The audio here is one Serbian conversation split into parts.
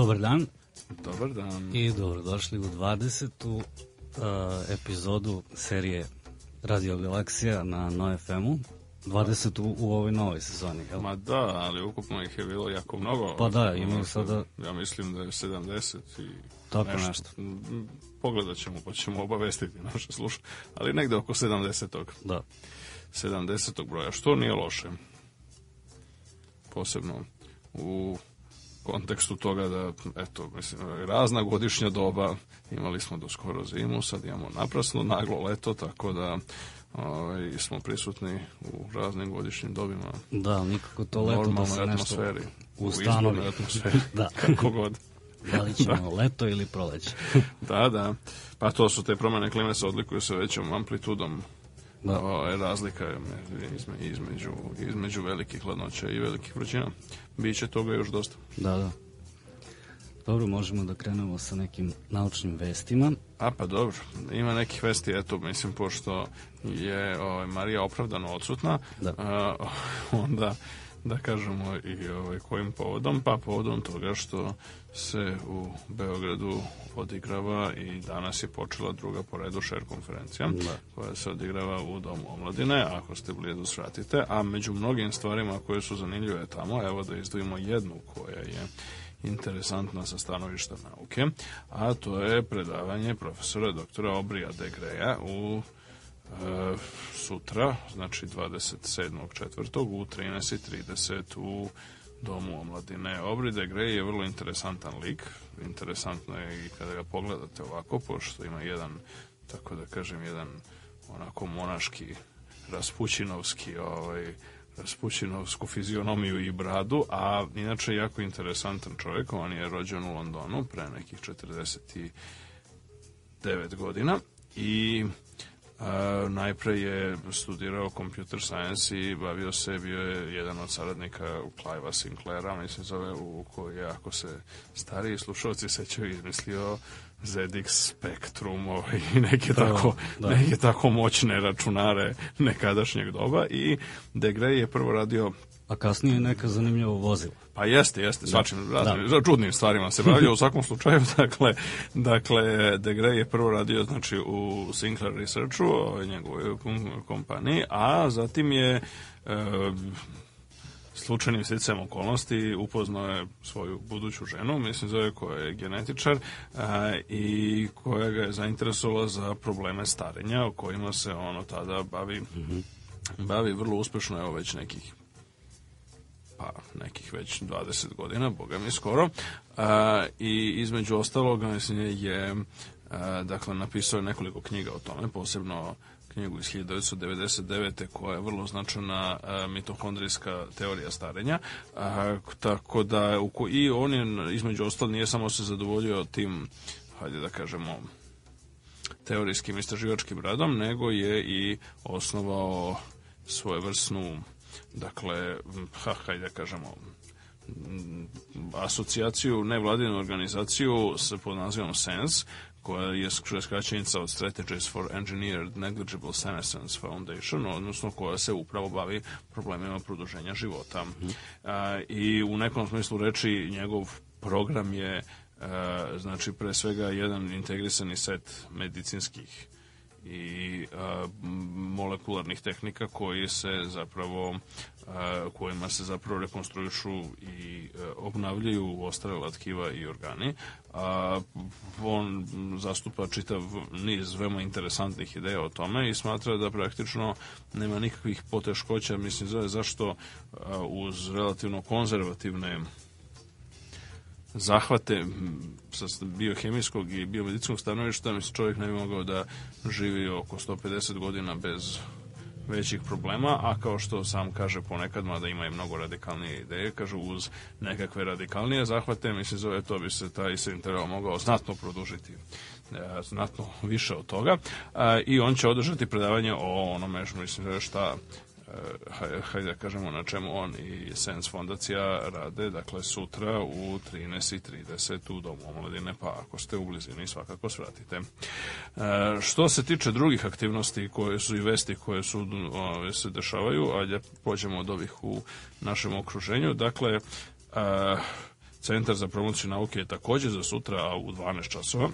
Dobar dan. Dobar dan. I dobrodošli u 20. Uh, eh, epizodu serije Radio Galaksija na fm u 20 u, u ovoj novoj sezoni, jel? Ma da, ali ukupno ih je bilo jako mnogo. Pa da, imaju sada... Ja mislim da je 70 i... Tako nešto. nešto. Pogledat ćemo, pa ćemo obavestiti naše slušanje. Ali negde oko 70. -og. Da. 70. broja, što nije loše. Posebno u kontekstu toga da, eto, mislim, razna godišnja doba, imali smo do skoro zimu, sad imamo naprasno naglo leto, tako da ovaj, smo prisutni u raznim godišnjim dobima. Da, nikako to leto da se nešto ustanovi. U atmosferi, da. kako god. Da li ćemo da. leto ili proleće? da, da. Pa to su te promene klime se odlikuju sa većom amplitudom da. O, ovaj, razlika između, između velikih hladnoća i velikih vrućina. Biće toga još dosta. Da, da. Dobro, možemo da krenemo sa nekim naučnim vestima. A pa dobro, ima nekih vesti, eto, mislim, pošto je ovaj, Marija opravdano odsutna, da. A, onda da kažemo i ovaj, kojim povodom, pa povodom toga što se u Beogradu odigrava i danas je počela druga po redu šer konferencija da. koja se odigrava u Domu omladine. Ako ste blizu svratite, a među mnogim stvarima koje su zanimljive tamo, evo da izdvojimo jednu koja je interesantna sa stanovišta nauke, a to je predavanje profesora doktora Obrija Greja u e, sutra, znači 27. četvrtog u 13.30 u domu omladine Obride Grey je vrlo interesantan lik interesantno je i kada ga pogledate ovako pošto ima jedan tako da kažem jedan onako monaški raspućinovski ovaj, raspućinovsku fizionomiju i bradu, a inače jako interesantan čovjek, on je rođen u Londonu pre nekih 49 godina i Uh, najpre je studirao computer science i bavio se, bio je jedan od saradnika Clive'a Sinclaira, on se zove, u koji je, ako se stariji slušalci sećaju, izmislio ZX Spectrum ovaj, i neke, da, tako, da. neke tako moćne računare nekadašnjeg doba i De Grey je prvo radio a kasnije neka zanimljiva vozila. Pa jeste, jeste, da. svačim da. raznim, da. čudnim stvarima se bavio. U svakom slučaju, dakle, dakle, De Grey je prvo radio znači, u Sinclair Researchu, njegovoj kompaniji, a zatim je e, slučajnim sticam okolnosti upoznao je svoju buduću ženu, mislim zove koja je genetičar a, eh, i koja ga je zainteresovala za probleme starenja o kojima se ono tada bavi, mm -hmm. bavi vrlo uspešno, evo već nekih pa nekih već 20 godina, boga mi skoro, uh, i između ostalog mislim, je a, dakle, napisao nekoliko knjiga o tome, posebno knjigu iz 1999. koja je vrlo značajna mitohondrijska teorija starenja. Uh, tako da i on je između ostalog nije samo se zadovoljio tim hajde da kažemo teorijskim istraživačkim radom, nego je i osnovao svojevrsnu dakle, ha, hajde da kažemo, asocijaciju, nevladinu organizaciju pod nazivom SENSE, koja je skraćenica od Strategies for Engineered Negligible Senescence Foundation, odnosno koja se upravo bavi problemima produženja života. Mhm. A, I u nekom smislu reči njegov program je a, e, znači pre svega jedan integrisani set medicinskih i a, molekularnih tehnika koji se zapravo a, kojima se zapravo rekonstruišu i a, e, obnavljaju ostarela tkiva i organi. A, on zastupa čitav niz veoma interesantnih ideja o tome i smatra da praktično nema nikakvih poteškoća, mislim, zašto uz relativno konzervativne zahvate sa biohemijskog i biomedicinskog stanovišta, mislim, čovjek ne bi mogao da živi oko 150 godina bez većih problema, a kao što sam kaže ponekad, mada ima i mnogo radikalnije ideje, kažu uz nekakve radikalnije zahvate, mislim zove to bi se taj se interval mogao znatno produžiti e, znatno više od toga i on će održati predavanje o onome što mislim šta Eh, hajde da kažemo na čemu on i Sens fondacija rade, dakle sutra u 13.30 u Domu omladine, pa ako ste u blizini svakako svratite. Eh, što se tiče drugih aktivnosti koje su i vesti koje su o, se dešavaju, ajde pođemo od ovih u našem okruženju, dakle e, Centar za promociju nauke je takođe za sutra u 12 časova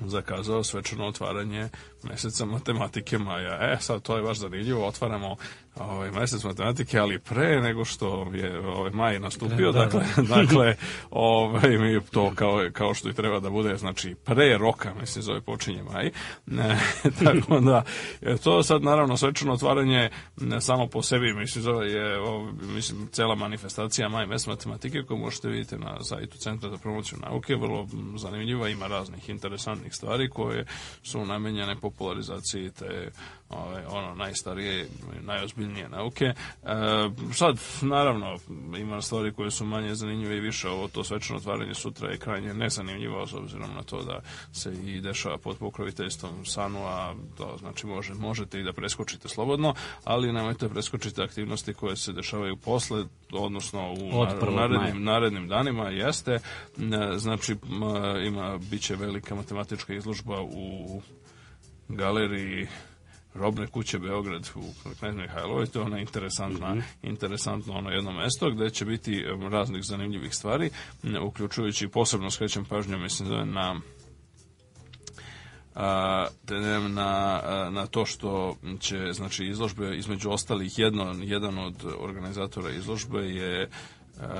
zakazao svečano otvaranje meseca matematike maja. E, sad to je baš zanimljivo, otvaramo ovaj, mesec matematike, ali pre nego što je ovaj, maj nastupio, da, da. dakle, da. dakle ovaj, mi to kao, kao što i treba da bude, znači pre roka, mislim, zove počinje maj. Ne, tako da, e, to sad naravno svečano otvaranje ne samo po sebi, mislim, zove je, ovaj, mislim, cela manifestacija maj mes matematike koju možete vidjeti na sajtu Centra za promociju nauke, vrlo zanimljiva, ima raznih interesantnih stvari koje su namenjene po popularizaciji te ove, ovaj, ono najstarije najozbiljnije nauke. E, sad, naravno, ima stvari koje su manje zanimljive i više. Ovo to svečano otvaranje sutra je krajnje nezanimljivo s obzirom na to da se i dešava pod pokroviteljstvom sanu, a to znači može, možete i da preskočite slobodno, ali nemojte preskočiti aktivnosti koje se dešavaju posle, odnosno u Od narednim, narednim danima, jeste. E, znači, ima, bit će velika matematička izložba u galeriji Robne kuće Beograd u Knez Mihajlovoj, to je ona interesantna, mm -hmm. interesantno ono jedno mesto gde će biti raznih zanimljivih stvari, uključujući posebno skrećem pažnju, mislim, zove da na a, tenem da na, na to što će znači izložbe između ostalih jedno, jedan od organizatora izložbe je E,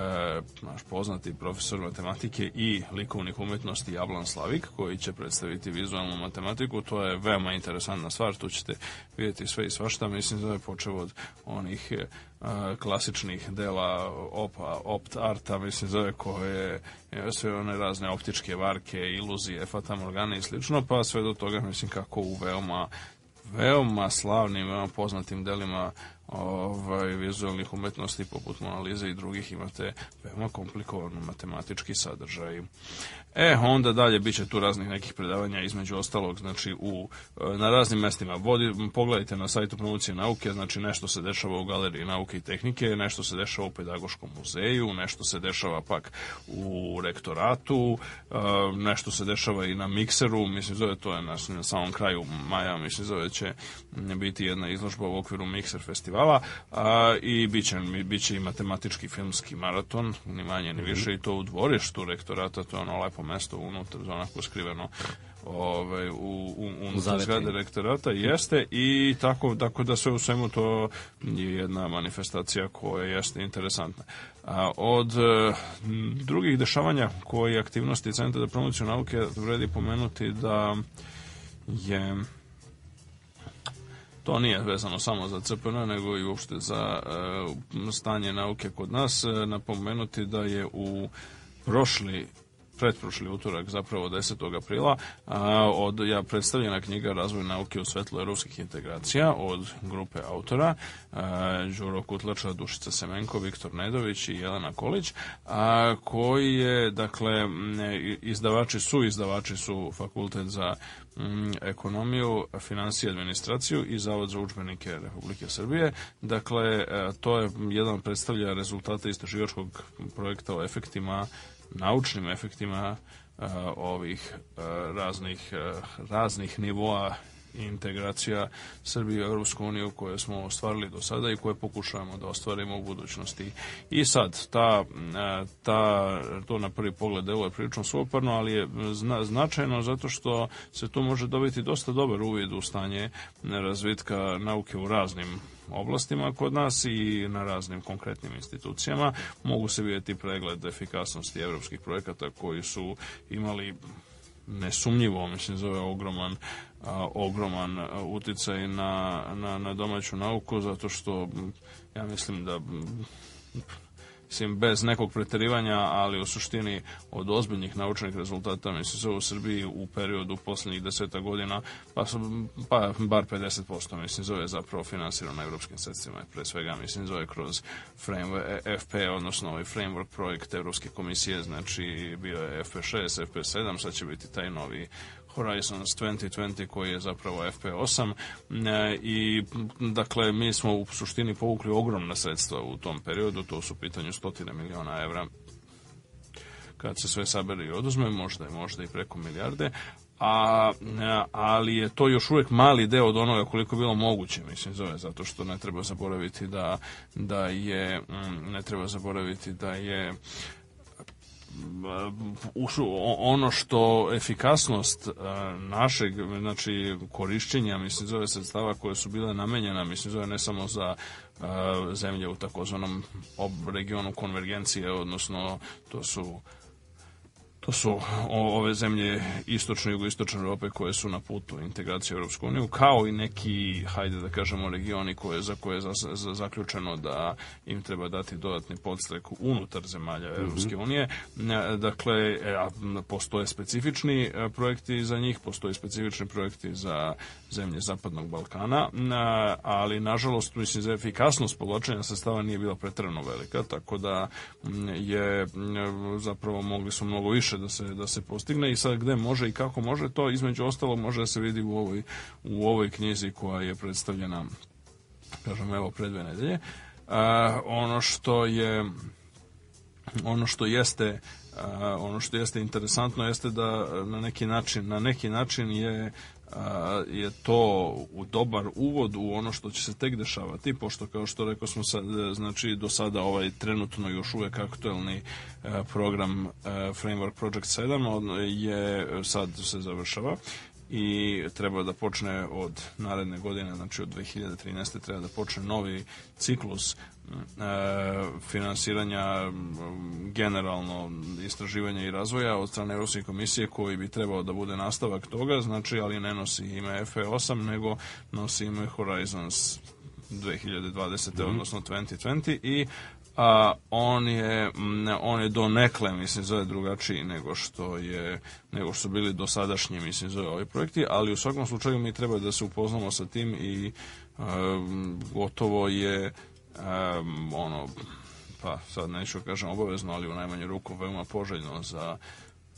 naš poznati profesor matematike i likovnih umetnosti Jablan Slavik koji će predstaviti vizualnu matematiku. To je veoma interesantna stvar, tu ćete vidjeti sve i svašta. Mislim da je počeo od onih e, klasičnih dela opa, opt arta, mislim zove da koje e, sve one razne optičke varke, iluzije, fatamorgane i slično, pa sve do toga mislim kako u veoma veoma slavnim, veoma poznatim delima ovaj, vizualnih umetnosti poput Monalize i drugih imate veoma komplikovan matematički sadržaj. E, onda dalje biće tu raznih nekih predavanja između ostalog, znači u, e, na raznim mestima. Vodi, pogledajte na sajtu promocije nauke, znači nešto se dešava u galeriji nauke i tehnike, nešto se dešava u pedagoškom muzeju, nešto se dešava pak u rektoratu, e, nešto se dešava i na mikseru, mislim zove to je na, na samom kraju maja, mislim zove će biti jedna izložba u okviru mikser festivala festivala a, i bit će, bit će i matematički filmski maraton, ni manje ni mhm. više i to u dvorištu rektorata, to je ono lepo mesto unutar, onako skriveno ovaj, u, u, u zgrade rektorata jeste i tako, tako da sve u svemu to je jedna manifestacija koja jeste interesantna. A od e, drugih dešavanja koje aktivnosti Centra za promociju nauke vredi pomenuti da je To nije vezano samo za CPN, nego i uopšte za e, stanje nauke kod nas. E, napomenuti da je u prošli pretprošli utorak, zapravo 10. aprila, a, e, od, ja predstavljena knjiga Razvoj nauke u svetlu europskih integracija od grupe autora a, Đuro Kutlača, Dušica Semenko, Viktor Nedović i Jelena Kolić, a, koji je, dakle, izdavači su, izdavači su Fakultet za Mm, ekonomiju, financije i administraciju i Zavod za učbenike Republike Srbije. Dakle, e, to je jedan predstavlja rezultate istraživačkog projekta o efektima, naučnim efektima e, ovih e, raznih, raznih nivoa integracija Srbije u Evropsku uniju koje smo ostvarili do sada i koje pokušavamo da ostvarimo u budućnosti. I sad, ta, e, ta, to na prvi pogled deluje prilično suoparno, ali je zna, značajno zato što se tu može dobiti dosta dobar uvid u stanje razvitka nauke u raznim oblastima kod nas i na raznim konkretnim institucijama. Mogu se vidjeti pregled efikasnosti evropskih projekata koji su imali nesumnjivo, mislim, zove ogroman a, ogroman uticaj na, na, na domaću nauku zato što ja mislim da mislim, bez nekog preterivanja, ali u suštini od ozbiljnih naučnih rezultata mislim se u Srbiji u periodu poslednjih deseta godina, pa, su, pa bar 50% mislim zove zapravo finansirano evropskim sredstvima, pre svega mislim zove kroz framework, e, FP, odnosno ovaj framework projekt Evropske komisije, znači bio je FP6, FP7, sad će biti taj novi Horizons 2020 koji je zapravo FP8 e, i dakle mi smo u suštini povukli ogromna sredstva u tom periodu, to su pitanju stotine miliona evra kad se sve sabere i oduzme, možda i možda i preko milijarde, a, e, ali je to još uvek mali deo od onoga koliko bilo moguće, mislim, zove, zato što ne treba zaboraviti da, da je, mm, ne treba zaboraviti da je Uh, ono što efikasnost uh, našeg znači korišćenja mislim zove sredstava koje su bile namenjena mislim zove ne samo za uh, zemlje u takozvanom regionu konvergencije odnosno to su To su ove zemlje istočne i jugoistočne Europe koje su na putu integracije u Europsku uniju, kao i neki, hajde da kažemo, regioni koje, za koje je za, za, zaključeno da im treba dati dodatni podstrek unutar zemalja mhm. Europske unije. E, dakle, e, postoje specifični e, projekti za njih, postoje specifični projekti za zemlje Zapadnog Balkana, ali nažalost, mislim, za efikasnost povlačenja sredstava nije bila pretrano velika, tako da je zapravo mogli su mnogo više da se, da se postigne i sad gde može i kako može to između ostalo može da se vidi u ovoj, u ovoj knjizi koja je predstavljena kažem evo pre dve nedelje a, ono što je ono što jeste a, ono što jeste interesantno jeste da na neki način na neki način je je to u dobar uvod u ono što će se tek dešavati, pošto kao što rekao smo sad, e, znači do sada ovaj trenutno još uvek aktuelni e, program e, Framework Project 7 je sad se završava i treba da počne od naredne godine, znači od 2013. treba da počne novi ciklus e, finansiranja generalno istraživanja i razvoja od strane Evropske komisije koji bi trebao da bude nastavak toga, znači ali ne nosi ime FE8 nego nosi ime Horizons 2020. Mm -hmm. odnosno 2020 i a on je on je donekle mislim zove drugačiji nego što je nego što su bili dosadašnji mislim zove ovi projekti, ali u svakom slučaju mi treba da se upoznamo sa tim i um, gotovo je um, ono pa sad neću da kažem obavezno, ali u najmanju ruku veoma poželjno za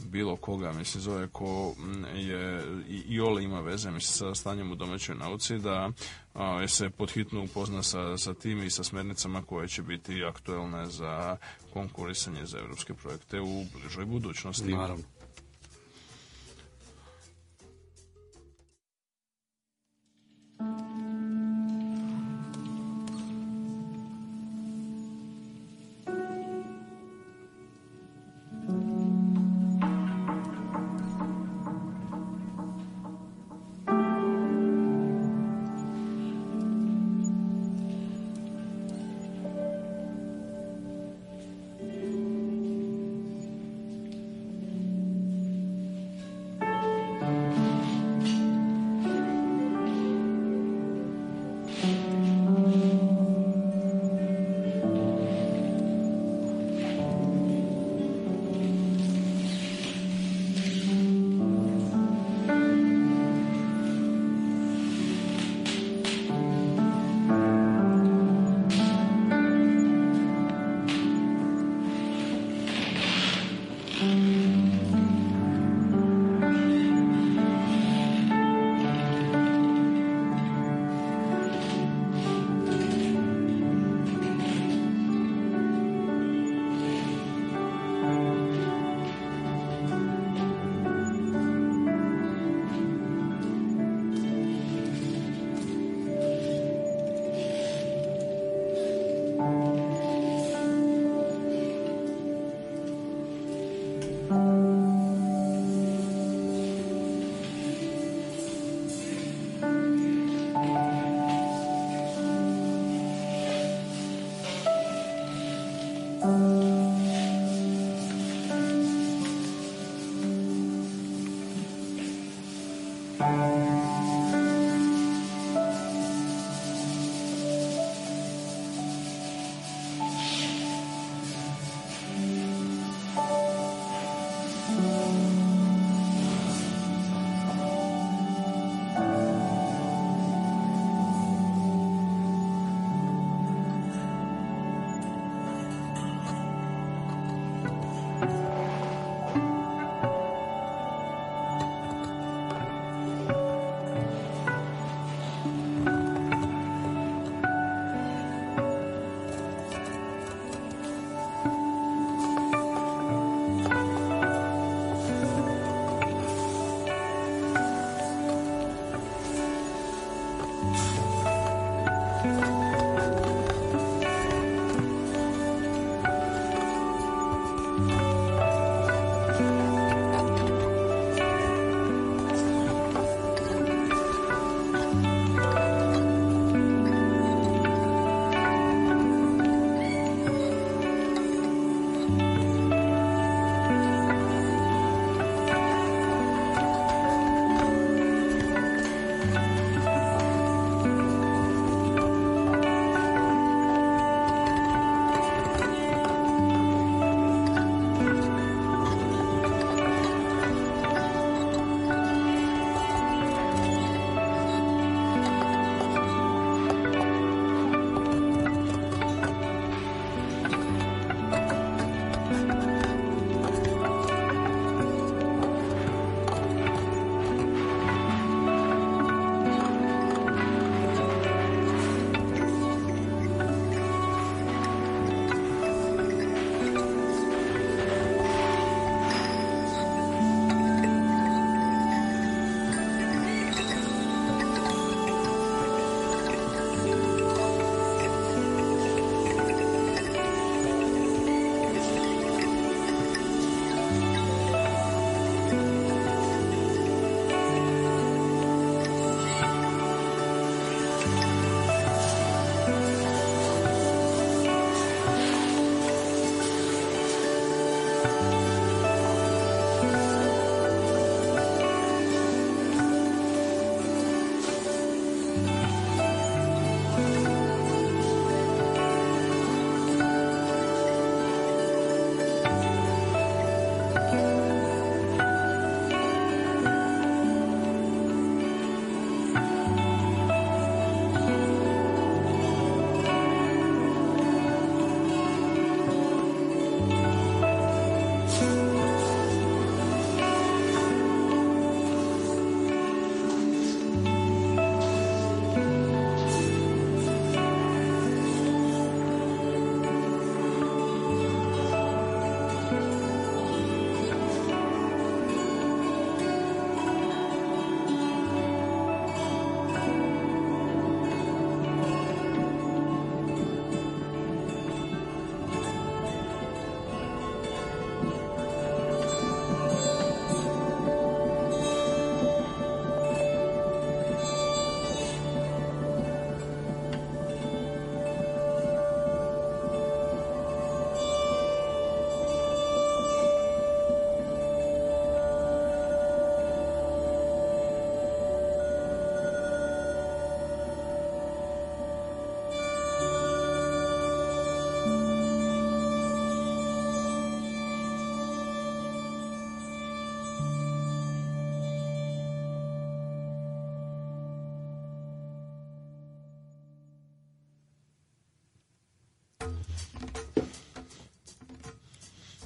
bilo koga, mislim, zove ko je i, i ole ima veze mislim, sa stanjem u domaćoj nauci, da a, se podhitno upozna sa, sa tim i sa smernicama koje će biti aktuelne za konkurisanje za evropske projekte u bližoj budućnosti. Naravno.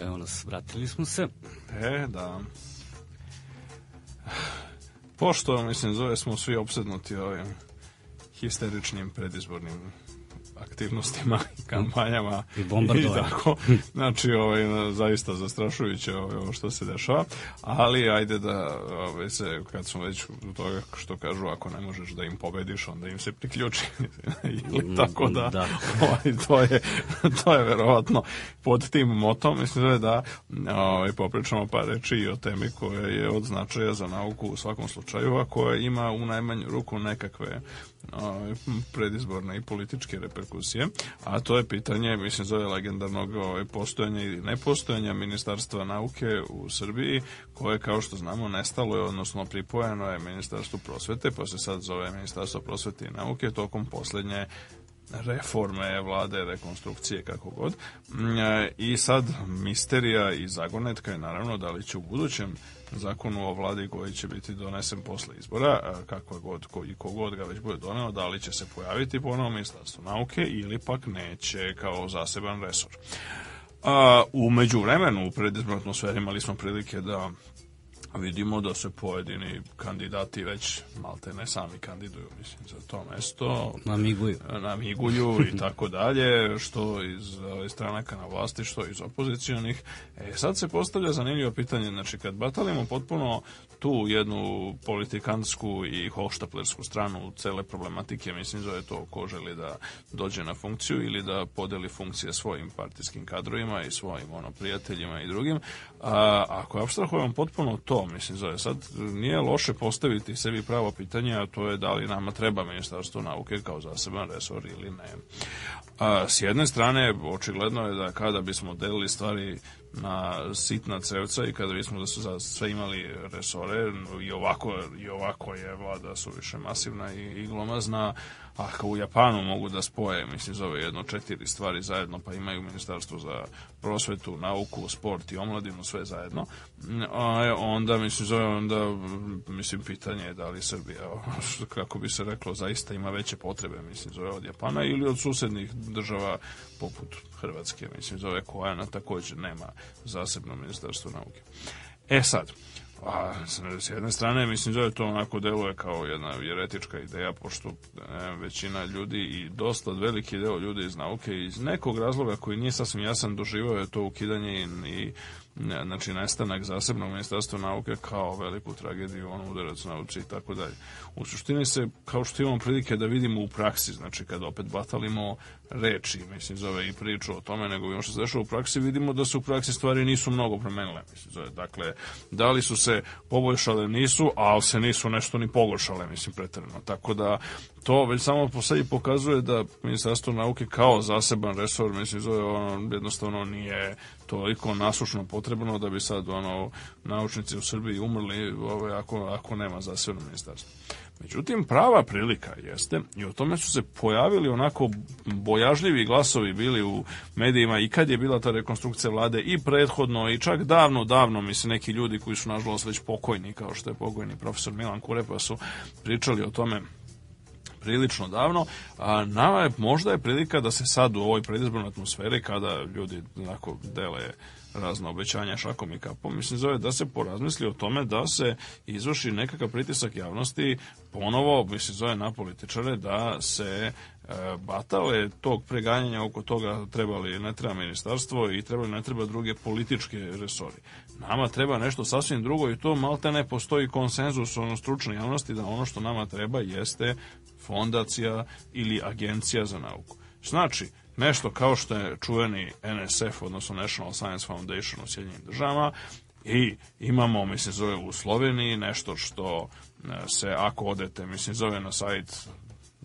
Evo nas, vratili smo se. E, da. Pošto, mislim, zove smo svi obsednuti ovim histeričnim predizbornim aktivnostima i kampanjama i bombardovanju. tako. Znači, ovaj, zaista zastrašujuće ovaj, ovo što se dešava, ali ajde da ovaj, se, kad smo već u toga što kažu, ako ne možeš da im pobediš, onda im se priključi. Ili mm, tako da, da. Ovaj, to, je, to je verovatno pod tim motom, mislim da ovaj, popričamo par reči i o temi koja je od značaja za nauku u svakom slučaju, a koja ima u najmanju ruku nekakve Ovaj, predizborne i političke reperkusije, a to je pitanje, mislim, zove legendarnog ovaj, postojanja ili nepostojanja Ministarstva nauke u Srbiji, koje, kao što znamo, nestalo je, odnosno pripojeno je Ministarstvu prosvete, pa se sad zove Ministarstvo prosvete i nauke, tokom poslednje reforme vlade, rekonstrukcije, kako god. Mm, e, I sad misterija i zagonetka je naravno da li će u budućem zakonu o vladi koji će biti donesen posle izbora, e, kako god ko, i kogod ga već bude doneo, da li će se pojaviti ponovo ministarstvo nauke ili pak neće kao zaseban resor. A, u međuvremenu, u predizbornoj atmosferi imali smo prilike da vidimo da se pojedini kandidati već malte ne sami kandiduju mislim za to mesto namiguju e, namiguju i tako dalje što iz stranaka na vlasti što iz opozicionih e, sad se postavlja zanimljivo pitanje znači kad batalimo potpuno tu jednu politikansku i hoštaplersku stranu cele problematike mislim zove to ko želi da dođe na funkciju ili da podeli funkcije svojim partijskim kadrovima i svojim ono prijateljima i drugim A, ako abstrahujem potpuno to, mislim, zove sad, nije loše postaviti sebi pravo pitanje, a to je da li nama treba Ministarstvo nauke kao zaseban resor ili ne. A, s jedne strane, očigledno je da kada bismo delili stvari na sitna crevca i kada bismo da su za sve imali resore i ovako, i ovako je vlada suviše masivna i, i glomazna, ako u Japanu mogu da spoje, mislim, zove jedno četiri stvari zajedno, pa imaju ministarstvo za prosvetu, nauku, sport i omladinu, sve zajedno, mm, onda, mislim, zove, onda, mislim, pitanje je da li Srbija, kako bi se reklo, zaista ima veće potrebe, mislim, zove od Japana ili od susednih država poput Hrvatske, mislim, zove koja na također nema zasebno ministarstvo nauke. E sad, Pa, s jedne strane, mislim da to onako deluje kao jedna jeretička ideja, pošto ne, većina ljudi i dosta veliki deo ljudi iz nauke iz nekog razloga koji nije sasvim jasan doživao je to ukidanje i, i ne, znači nestanak zasebnog ministarstva nauke kao veliku tragediju, on udarac nauci i tako dalje. U suštini se, kao što imamo prilike da vidimo u praksi, znači kad opet batalimo reči, mislim, zove i priču o tome, nego ono što se dešava u praksi, vidimo da se u praksi stvari nisu mnogo promenile, mislim, zove. Dakle, da li su se poboljšale, nisu, ali se nisu nešto ni pogoršale, mislim, pretredno. Tako da, to već samo po sebi pokazuje da ministarstvo nauke kao zaseban resor, mislim, zove, ono, jednostavno nije toliko nasušno potrebno da bi sad ono naučnici u Srbiji umrli ovaj, ako, ako nema zasebno ministarstvo. Međutim, prava prilika jeste, i o tome su se pojavili onako bojažljivi glasovi bili u medijima i kad je bila ta rekonstrukcija vlade i prethodno i čak davno, davno, mislim, neki ljudi koji su nažalost već pokojni, kao što je pokojni profesor Milan Kurepa su pričali o tome prilično davno, a nama je možda je prilika da se sad u ovoj predizbornoj atmosferi kada ljudi onako dele razna obećanja šakom i kapom, mislim zove da se porazmisli o tome da se izvrši nekakav pritisak javnosti ponovo, mislim zove na političare da se e, batale tog preganjanja oko toga treba li ne treba ministarstvo i treba ne treba druge političke resori. Nama treba nešto sasvim drugo i to malte ne postoji konsenzus ono stručne javnosti da ono što nama treba jeste fondacija ili agencija za nauku. Znači, nešto kao što je čuveni NSF, odnosno National Science Foundation u Sjedinjenim državama, i imamo, mislim, zove u Sloveniji nešto što e, se, ako odete, mislim, zove na sajt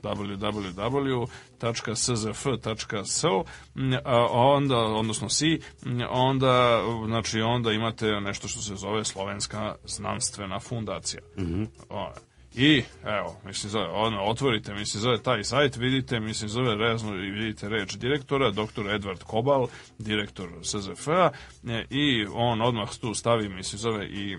www.szf.so onda odnosno si onda znači onda imate nešto što se zove slovenska znanstvena fundacija. Mhm. Mm I evo, mislim zove, ono, otvorite, mislim zove taj sajt, vidite, mislim zove rezno i vidite reč direktora, doktor Edward Kobal, direktor SZF-a e, i on odmah tu stavi, mislim zove i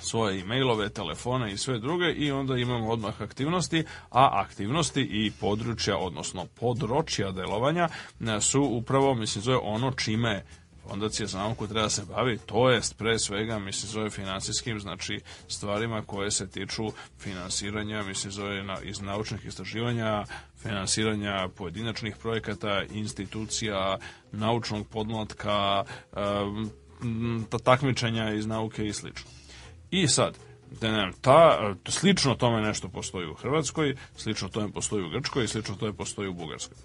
svoje e-mailove, telefone i sve druge i onda imamo odmah aktivnosti, a aktivnosti i područja, odnosno področja delovanja e, su upravo, mislim, zove ono čime fondacija znamo ko treba da se bavi, to jest pre svega, mislim, zove financijskim, znači stvarima koje se tiču finansiranja, mislim, zove na, iz naučnih istraživanja, finansiranja pojedinačnih projekata, institucija, naučnog podmlatka, takmičenja iz nauke i slično. I sad, da ne, ta, slično tome nešto postoji u Hrvatskoj, slično tome postoji u Grčkoj i slično tome postoji u Bugarskoj.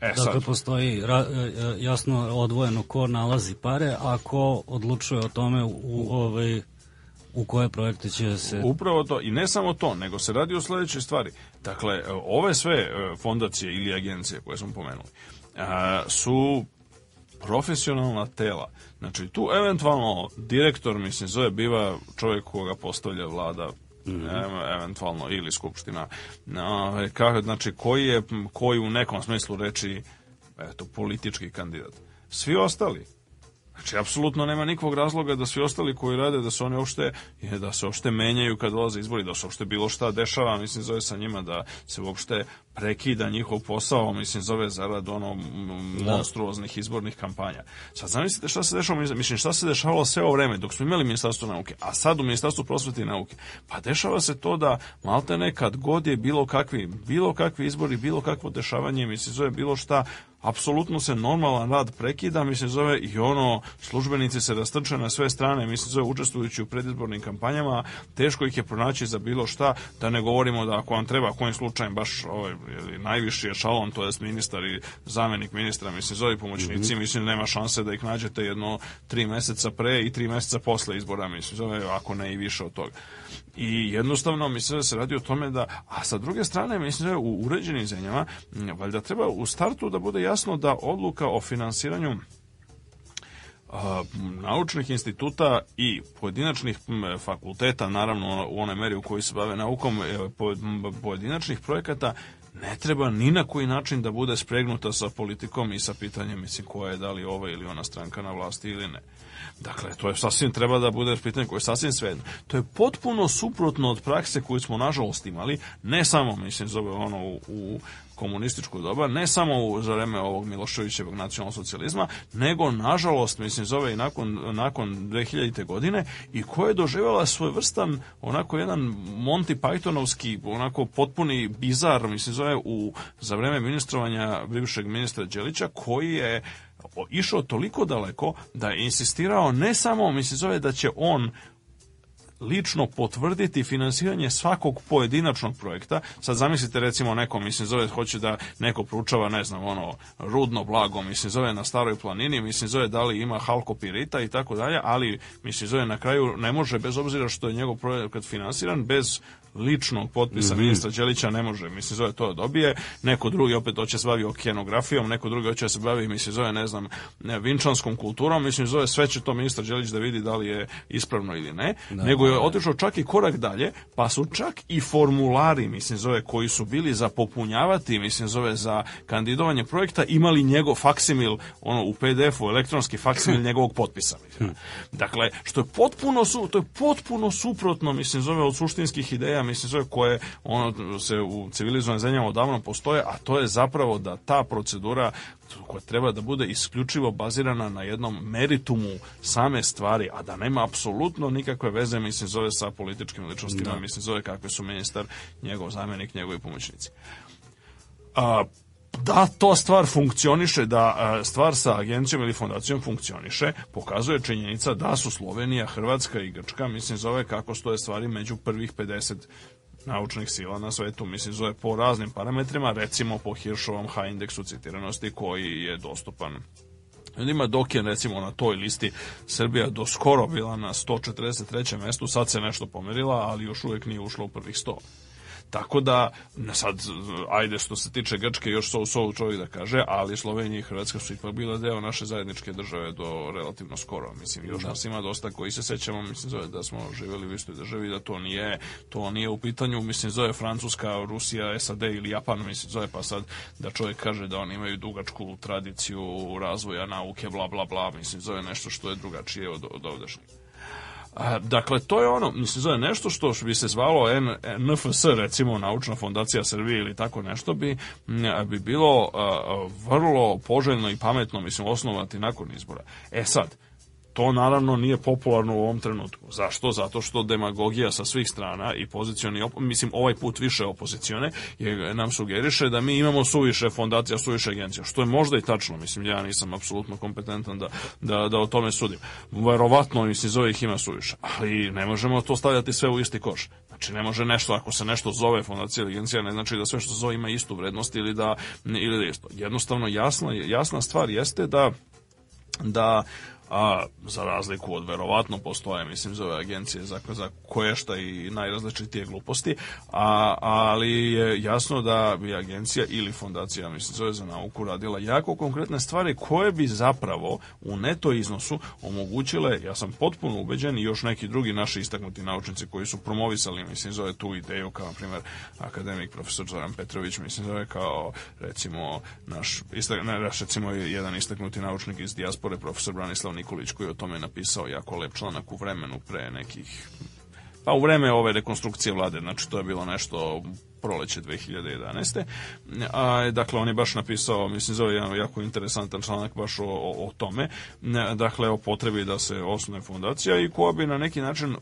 E, dakle, sad. postoji ra, e, e, jasno odvojeno ko nalazi pare, a ko odlučuje o tome u, u ovaj, u koje projekte će se... Upravo to, i ne samo to, nego se radi o sledećoj stvari. Dakle, e, ove sve fondacije ili agencije koje smo pomenuli a, su profesionalna tela. Znači, tu eventualno direktor, mislim, zove, biva čovjek koga postavlja vlada mm -hmm. eventualno ili skupština ovaj, kako znači koji je koji u nekom smislu reči eto politički kandidat svi ostali Znači, apsolutno nema nikakvog razloga da svi ostali koji rade, da se oni uopšte, da se uopšte menjaju kad dolaze izbori, da se uopšte bilo šta dešava, mislim, zove sa njima, da se uopšte prekida njihov posao, mislim, zove zarad ono da. monstruoznih izbornih kampanja. Sad zamislite šta se dešava, mislim, šta se dešavalo sve ovo vreme dok smo imali ministarstvo nauke, a sad u ministarstvu prosvete i nauke. Pa dešava se to da maltene nekad god je bilo kakvi, bilo kakvi izbori, bilo kakvo dešavanje, mislim, zove bilo šta, apsolutno se normalan rad prekida, mislim zove i ono, službenici se rastrče na sve strane, mislim zove učestvujući u predizbornim kampanjama, teško ih je pronaći za bilo šta, da ne govorimo da ako vam treba kojim slučajem baš ovaj, ili najviši je to jest ministar i zamenik ministra, mislim zove pomoćnici, mm -hmm. mislim nema šanse da ih nađete jedno tri meseca pre i tri meseca posle izbora, mislim zove, ako ne i više od toga i jednostavno mislim da se radi o tome da, a sa druge strane mislim da u uređenim zemljama valjda treba u startu da bude jasno da odluka o finansiranju naučnih instituta i pojedinačnih fakulteta, naravno u onoj meri u kojoj se bave naukom, e, pojedinačnih projekata ne treba ni na koji način da bude spregnuta sa politikom i sa pitanjem mislim koja je da li ova ili ona stranka na vlasti ili ne. Dakle, to je sasvim, treba da bude pitanje koje je sasvim svejedno. To je potpuno suprotno od prakse koju smo nažalost imali, ne samo, mislim, zove ono u, u komunističko doba, ne samo u za vreme ovog Miloševićevog nacionalnog socijalizma, nego nažalost, mislim, zove i nakon, nakon 2000. godine i koja je doživjela svoj vrstan onako jedan Monty Pythonovski, onako potpuni bizar, mislim, zove u, za vreme ministrovanja bivšeg ministra Đelića, koji je išao toliko daleko da je insistirao ne samo, mislim zove, da će on lično potvrditi finansiranje svakog pojedinačnog projekta. Sad zamislite recimo neko, mislim, zove, hoće da neko pručava, ne znam, ono, rudno blago, mislim, zove na staroj planini, mislim, zove da li ima halkopirita i tako dalje, ali, mislim, zove na kraju ne može, bez obzira što je njegov projekat finansiran, bez ličnog potpisa mm -hmm. ministra Đelića ne može, mislim zove to da dobije, neko drugi opet hoće da se bavi okeanografijom, neko drugi hoće da se bavi, mislim zove, ne znam, ne, vinčanskom kulturom, mislim zove, sve će to ministar Đelić da vidi da li je ispravno ili ne, da, nego je otišao čak i korak dalje, pa su čak i formulari, mislim zove, koji su bili za popunjavati, mislim zove, za kandidovanje projekta, imali njegov faksimil, ono, u PDF-u, elektronski faksimil njegovog potpisa. Mislim. Dakle, što je potpuno, su, to je potpuno suprotno, mislim zove, od suštinskih ideja mislim zove, koje ono se u civilizovanim zemljama odavno postoje, a to je zapravo da ta procedura koja treba da bude isključivo bazirana na jednom meritumu same stvari, a da nema apsolutno nikakve veze, mislim zove, sa političkim ličnostima, da. mislim zove kakve su ministar, njegov zamenik, njegovi pomoćnici. A, da to stvar funkcioniše, da e, stvar sa agencijom ili fondacijom funkcioniše, pokazuje činjenica da su Slovenija, Hrvatska i Grčka, mislim, zove kako stoje stvari među prvih 50 naučnih sila na svetu, mislim, zove po raznim parametrima, recimo po Hiršovom H-indeksu citiranosti koji je dostupan ljudima, dok je recimo na toj listi Srbija do skoro bila na 143. mestu, sad se nešto pomerila, ali još uvek nije ušla u prvih 100. Tako da, sad, ajde što se tiče Grčke, još so so čovjek da kaže, ali Slovenija i Hrvatska su ipak bila deo naše zajedničke države do relativno skoro. Mislim, još da. nas ima dosta koji se sećamo, mislim, zove da smo živjeli u istoj državi, da to nije, to nije u pitanju, mislim, zove Francuska, Rusija, SAD ili Japan, mislim, zove pa sad da čovjek kaže da oni imaju dugačku tradiciju razvoja nauke, bla, bla, bla, mislim, zove nešto što je drugačije od, od ovdešnjeg dakle, to je ono, mislim, zove nešto što bi se zvalo NFS, recimo Naučna fondacija Srbije ili tako nešto, bi, bi bilo vrlo poželjno i pametno, mislim, osnovati nakon izbora. E sad, To naravno nije popularno u ovom trenutku. Zašto? Zato što demagogija sa svih strana i pozicioni, mislim ovaj put više opozicione, je, nam sugeriše da mi imamo suviše fondacija, suviše agencija. Što je možda i tačno, mislim, ja nisam apsolutno kompetentan da, da, da o tome sudim. Verovatno, mislim, zove ih ima suviše. Ali ne možemo to stavljati sve u isti koš. Znači, ne može nešto, ako se nešto zove fondacija ili agencija, ne znači da sve što se zove ima istu vrednost ili da, ili da isto. Jednostavno, jasna, jasna stvar jeste da da a za razliku od verovatno postoje, mislim, za ove agencije za, za šta i najrazličitije gluposti, a, ali je jasno da bi agencija ili fondacija, mislim, zove za nauku radila jako konkretne stvari koje bi zapravo u neto iznosu omogućile, ja sam potpuno ubeđen i još neki drugi naši istaknuti naučnici koji su promovisali, mislim, zove tu ideju kao, na primjer, akademik profesor Zoran Petrović, mislim, zove kao, recimo, naš, istak, ne, recimo, jedan istaknuti naučnik iz dijaspore, profesor Branislav Nikolić koji je o tome napisao jako lep članak u vremenu pre nekih pa u vreme ove rekonstrukcije vlade, znači to je bilo nešto proleće 2011. A, dakle, on je baš napisao, mislim, zove jedan jako interesantan članak baš o, o, tome, dakle, o potrebi da se osnuje fondacija i koja bi na neki način, e,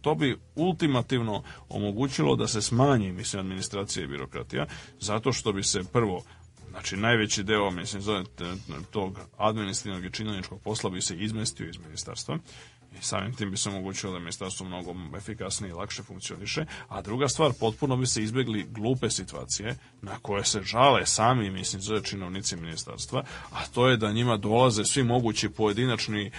to bi ultimativno omogućilo da se smanji, mislim, administracija i birokratija, zato što bi se prvo Znači, najveći deo, mislim, zove tog administrativnog i činovničkog posla bi se izmestio iz ministarstva i samim tim bi se omogućilo da ministarstvo mnogo efikasnije i lakše funkcioniše, a druga stvar, potpuno bi se izbjegli glupe situacije na koje se žale sami, mislim, zove činovnici ministarstva, a to je da njima dolaze svi mogući pojedinačni,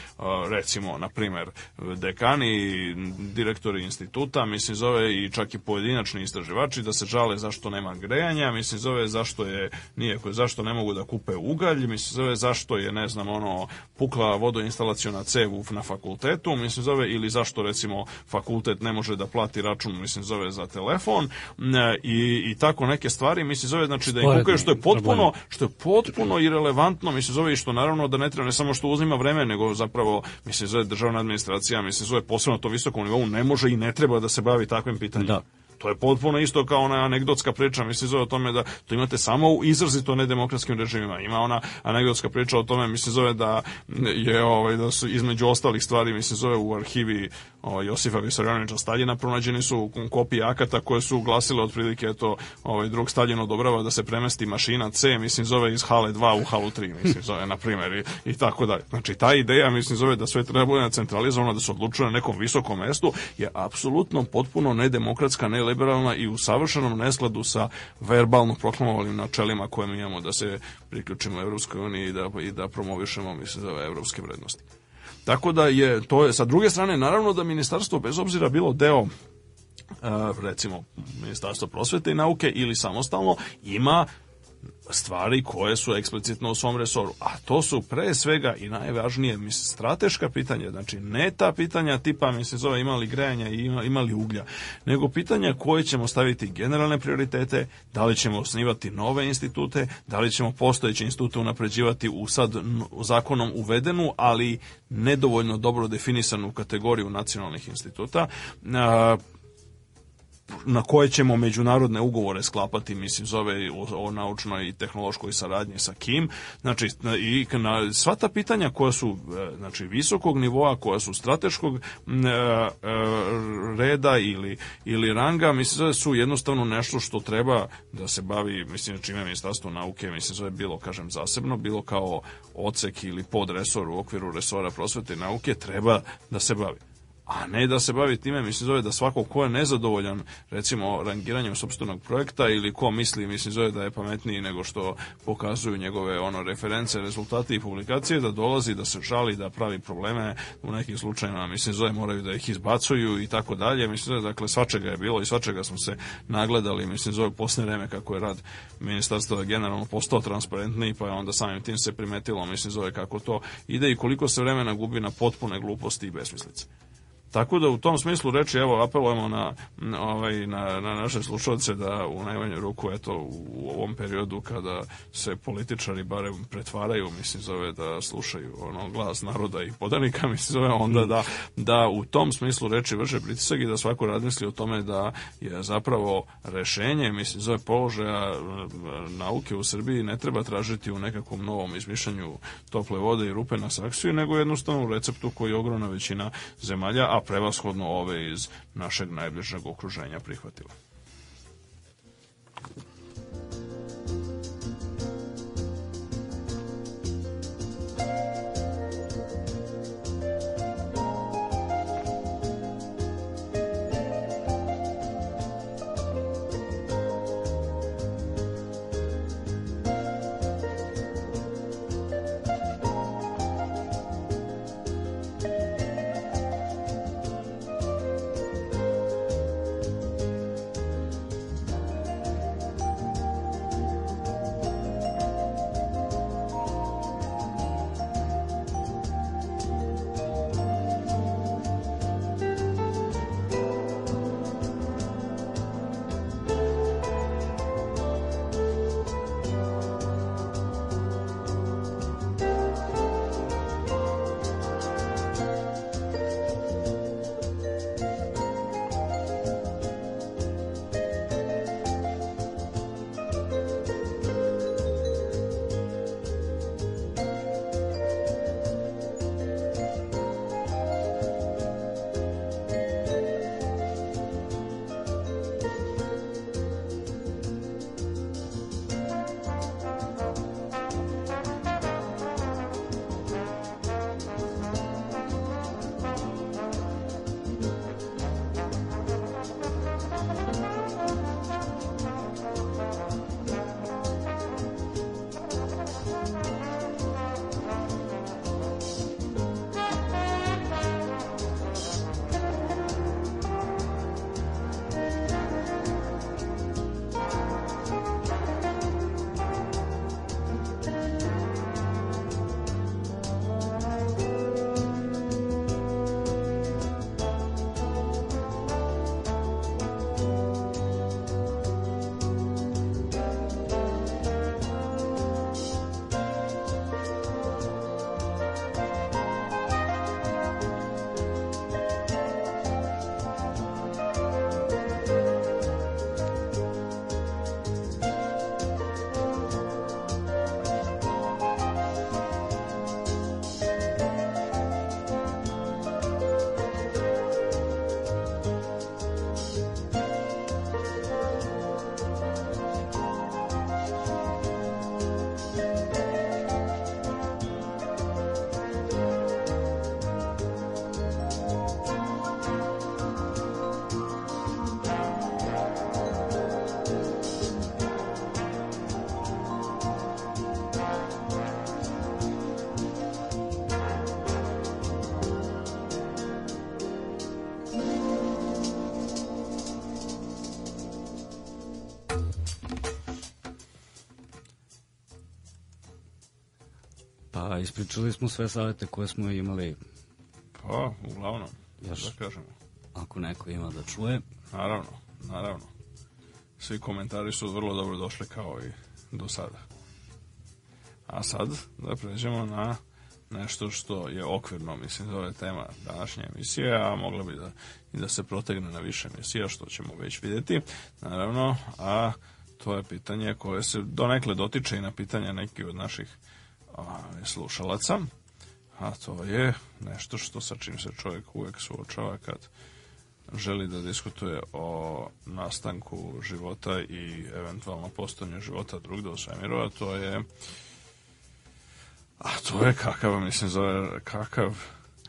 recimo, na primer, dekani, direktori instituta, mislim, zove i čak i pojedinačni istraživači da se žale zašto nema grejanja, mislim, zove zašto je, nije, zašto ne mogu da kupe ugalj, mislim, zove zašto je, ne znam, ono, pukla vodoinstalaciona cev na fakultetu, internetu, mislim zove, ili zašto recimo fakultet ne može da plati račun, mislim zove, za telefon mm, i, i tako neke stvari, mislim zove, znači da im kukaju, što je potpuno, što je potpuno irelevantno, mislim zove, i što naravno da ne treba ne samo što uzima vreme, nego zapravo, mislim zove, državna administracija, mislim zove, posebno to visokom nivou, ne može i ne treba da se bavi takvim pitanjem. Da. To je potpuno isto kao ona anegdotska priča, mislim zove o tome da to imate samo u izrazito nedemokratskim režimima. Ima ona anegdotska priča o tome, mislim zove da je ovaj da su između ostalih stvari, mislim zove u arhivi ovaj, Josifa Visarionovića Staljina pronađeni su kopije akata koje su glasile otprilike eto ovaj drug Staljin odobrava da se premesti mašina C, mislim zove iz hale 2 u halu 3, mislim zove na primjer i, i tako dalje. Znači ta ideja mislim zove da sve treba bude centralizovano, da se odlučuje na nekom visokom mestu je apsolutno potpuno nedemokratska, ne liberalna i u savršenom neskladu sa verbalno proklamovanim načelima koje mi imamo da se priključimo Evropskoj uniji i da, i da promovišemo, mislim, za evropske vrednosti. Tako da je, to je, sa druge strane, naravno da ministarstvo, bez obzira bilo deo e, recimo Ministarstvo prosvete i nauke ili samostalno ima stvari koje su eksplicitno u svom resoru. A to su pre svega i najvažnije, mislim, strateška pitanja, znači ne ta pitanja tipa, mislim, zove imali grejanja i imali uglja, nego pitanja koje ćemo staviti generalne prioritete, da li ćemo osnivati nove institute, da li ćemo postojeće institute unapređivati u sad zakonom uvedenu, ali nedovoljno dobro definisanu kategoriju nacionalnih instituta, na koje ćemo međunarodne ugovore sklapati, mislim, zove o, o naučnoj i tehnološkoj saradnji sa kim. Znači, i na sva ta pitanja koja su e, znači, visokog nivoa, koja su strateškog e, e, reda ili, ili ranga, mislim, su jednostavno nešto što treba da se bavi, mislim, čime ministarstvo nauke, mislim, zove bilo, kažem, zasebno, bilo kao ocek ili podresor u okviru resora prosvete i nauke, treba da se bavi a ne da se bavi time, mislim zove da svako ko je nezadovoljan recimo rangiranjem sopstvenog projekta ili ko misli, mislim zove da je pametniji nego što pokazuju njegove ono reference, rezultati i publikacije, da dolazi, da se žali, da pravi probleme u nekim slučajevima, mislim zove moraju da ih izbacuju i tako dalje, mislim zove, dakle svačega je bilo i svačega smo se nagledali, mislim zove posne vreme kako je rad ministarstva generalno postao transparentniji, pa je onda samim tim se primetilo, mislim zove kako to ide i koliko se vremena gubi na potpune gluposti i besmislice. Tako da u tom smislu reči evo apelujemo na, na ovaj, na, na naše slušalce da u najmanju ruku eto u ovom periodu kada se političari barem pretvaraju mislim zove da slušaju ono glas naroda i podanika mislim zove onda da, da u tom smislu reči vrše pritisak i da svako razmisli o tome da je zapravo rešenje mislim zove položaja e, nauke u Srbiji ne treba tražiti u nekakvom novom izmišljanju tople vode i rupe na saksiju nego jednostavno u receptu koji je ogromna većina zemalja a a prevashodno ove iz našeg najbližeg okruženja prihvatila. Ispričali smo sve savete koje smo imali. Pa, uglavnom. Još. Da kažemo. Ako neko ima da čuje. Naravno, naravno. Svi komentari su vrlo dobro došli kao i do sada. A sad da pređemo na nešto što je okvirno, mislim, zove tema današnje emisije, a mogla bi da, i da se protegne na više emisija, što ćemo već videti, naravno, a to je pitanje koje se donekle dotiče i na pitanja nekih od naših slušalaca, a to je nešto što sa čim se čovjek uvek suočava kad želi da diskutuje o nastanku života i eventualno postojanju života drugde u svemiru, a to je a to je kakav, mislim, zove, kakav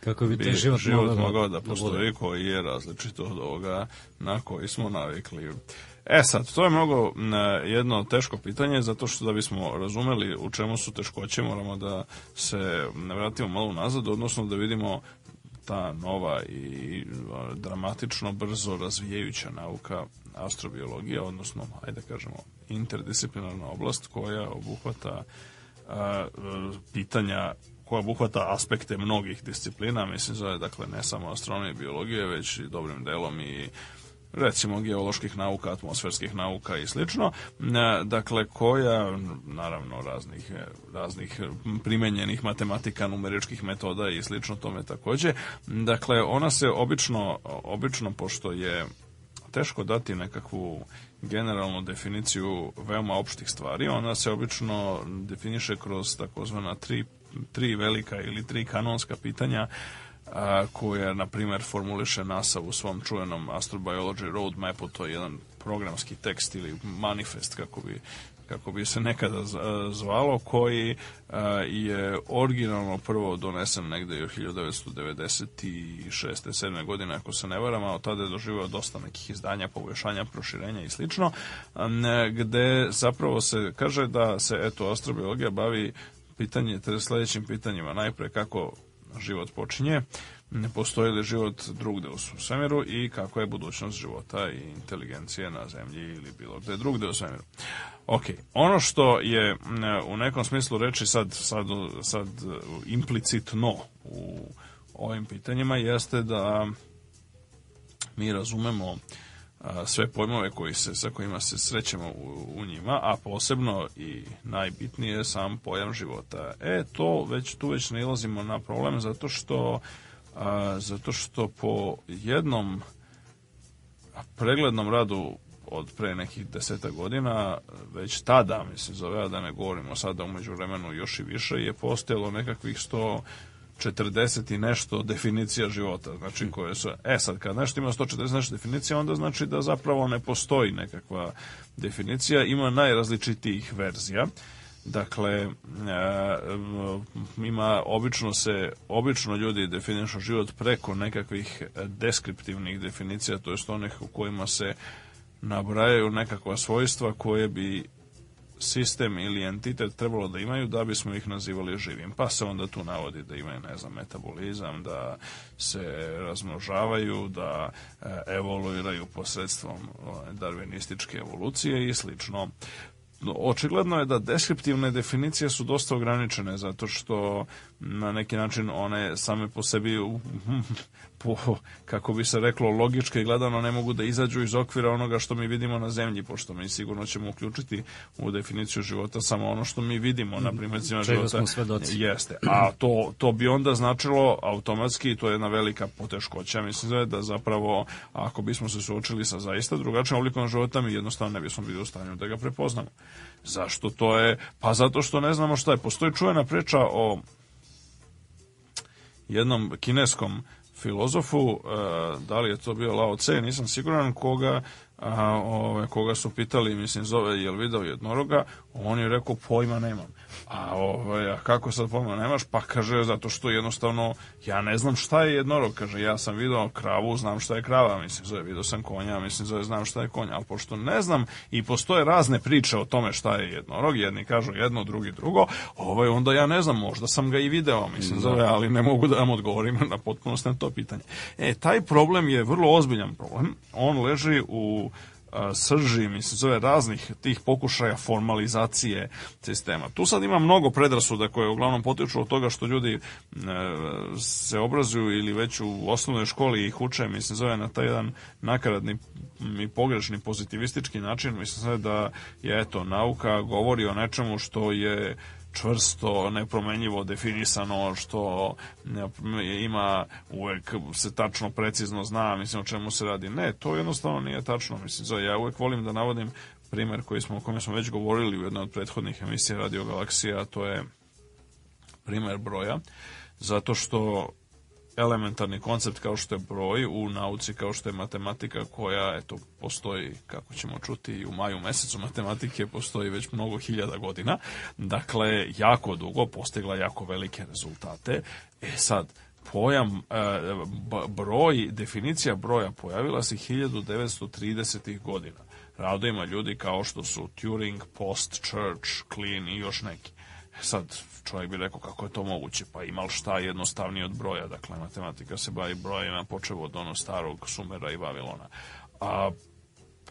kako bi taj život, život mogao da, da postoji, da koji je različit od ovoga na koji smo navikli. E sad, to je mnogo jedno teško pitanje, zato što da bismo razumeli u čemu su teškoće, moramo da se vratimo malo nazad, odnosno da vidimo ta nova i dramatično brzo razvijajuća nauka astrobiologija, odnosno, ajde da kažemo, interdisciplinarna oblast koja obuhvata a, pitanja koja obuhvata aspekte mnogih disciplina, mislim da dakle ne samo astronomija i biologija, već i dobrim delom i recimo geoloških nauka, atmosferskih nauka i slično, e, dakle koja naravno raznih e, raznih primenjenih matematika, numeričkih metoda i slično tome takođe. Dakle ona se obično obično pošto je teško dati nekakvu generalnu definiciju veoma opštih stvari, ona se obično definiše kroz takozvana tri tri velika ili tri kanonska pitanja koje, na primjer, formuliše NASA u svom čuvenom Astrobiology Roadmapu, to je jedan programski tekst ili manifest, kako bi kako bi se nekada zvalo, koji je originalno prvo donesen negde u 1996. 7. godine, ako se ne varam, a od tada je doživio dosta nekih izdanja, poboljšanja, proširenja i slično, gde zapravo se kaže da se eto astrobiologija bavi pitanje, te sljedećim pitanjima. Najpre kako život počinje, postoji li život drugde u svemiru i kako je budućnost života i inteligencije na zemlji ili bilo gde drugde u svemiru. Ok, ono što je mm, u nekom smislu reči sad, sad, sad uh, implicitno u ovim pitanjima jeste da mi razumemo sve pojmove koji se, sa kojima se srećemo u, u, njima, a posebno i najbitnije sam pojam života. E, to već, tu već nalazimo na problem zato što, a, zato što po jednom preglednom radu od pre nekih deseta godina, već tada, mislim, zove, da ne govorimo sada umeđu vremenu još i više, je postojalo nekakvih sto 40 i nešto definicija života, znači mm. koje su, e sad kad nešto ima 140 nešto definicija, onda znači da zapravo ne postoji nekakva definicija, ima najrazličitijih verzija. Dakle, e, ima, obično se, obično ljudi definišu život preko nekakvih deskriptivnih definicija, to jest onih u kojima se nabrajaju nekakva svojstva koje bi sistem ili entitet trebalo da imaju da bismo ih nazivali živim. Pa se onda tu navodi da imaju, ne znam, metabolizam, da se razmnožavaju, da e, evoluiraju posredstvom darvinističke evolucije i slično. Očigledno je da deskriptivne definicije su dosta ograničene zato što na neki način one same po sebi po, kako bi se reklo, logički gledano ne mogu da izađu iz okvira onoga što mi vidimo na zemlji, pošto mi sigurno ćemo uključiti u definiciju života samo ono što mi vidimo na primjercima mm, života. Smo svedoci. Jeste. A to, to bi onda značilo automatski, to je jedna velika poteškoća, mislim da, da zapravo ako bismo se suočili sa zaista drugačijim oblikom života, mi jednostavno ne bismo bili u stanju da ga prepoznamo. Zašto to je? Pa zato što ne znamo šta je. Postoji čuvena priča o jednom kineskom filozofu, e, da li je to bio Lao Tse, nisam siguran, koga a, ove, koga su pitali, mislim, zove, je li video jednoroga, on je rekao, pojma nemam. A, ove, a kako sad pojma nemaš? Pa kaže, zato što jednostavno, ja ne znam šta je jednorog, kaže, ja sam video kravu, znam šta je krava, mislim, zove, video sam konja, mislim, zove, znam šta je konja, ali pošto ne znam i postoje razne priče o tome šta je jednorog, jedni kažu jedno, drugi drugo, ovaj, onda ja ne znam, možda sam ga i video, mislim, da. zove, ali ne mogu da vam odgovorim na potpunost na to pitanje. E, taj problem je vrlo ozbiljan problem, on leži u srži, mislim, zove raznih tih pokušaja formalizacije sistema. Tu sad ima mnogo predrasuda koje uglavnom potiču od toga što ljudi e, se obrazuju ili već u osnovnoj školi ih uče, mislim, zove na taj jedan nakaradni i pogrešni pozitivistički način, mislim, zove da je, eto, nauka govori o nečemu što je čvrsto, nepromenljivo definisano, što ima uvek se tačno, precizno zna, mislim, o čemu se radi. Ne, to jednostavno nije tačno. Mislim, ja uvek volim da navodim primer koji smo, o kome smo već govorili u jednoj od prethodnih emisija Radio Galaksija, to je primer broja, zato što elementarni koncept kao što je broj u nauci kao što je matematika koja eto postoji kako ćemo čuti u maju mesecu matematike postoji već mnogo hiljada godina dakle jako dugo postigla jako velike rezultate e sad pojam e, broj definicija broja pojavila se 1930 godina radovima ljudi kao što su Turing, Post, Church, Klein i još neki Sad, čovjek bi rekao kako je to moguće, pa imal šta jednostavnije od broja, dakle matematika se bavi brojima, počevo od ono starog Sumera i Vavilona. A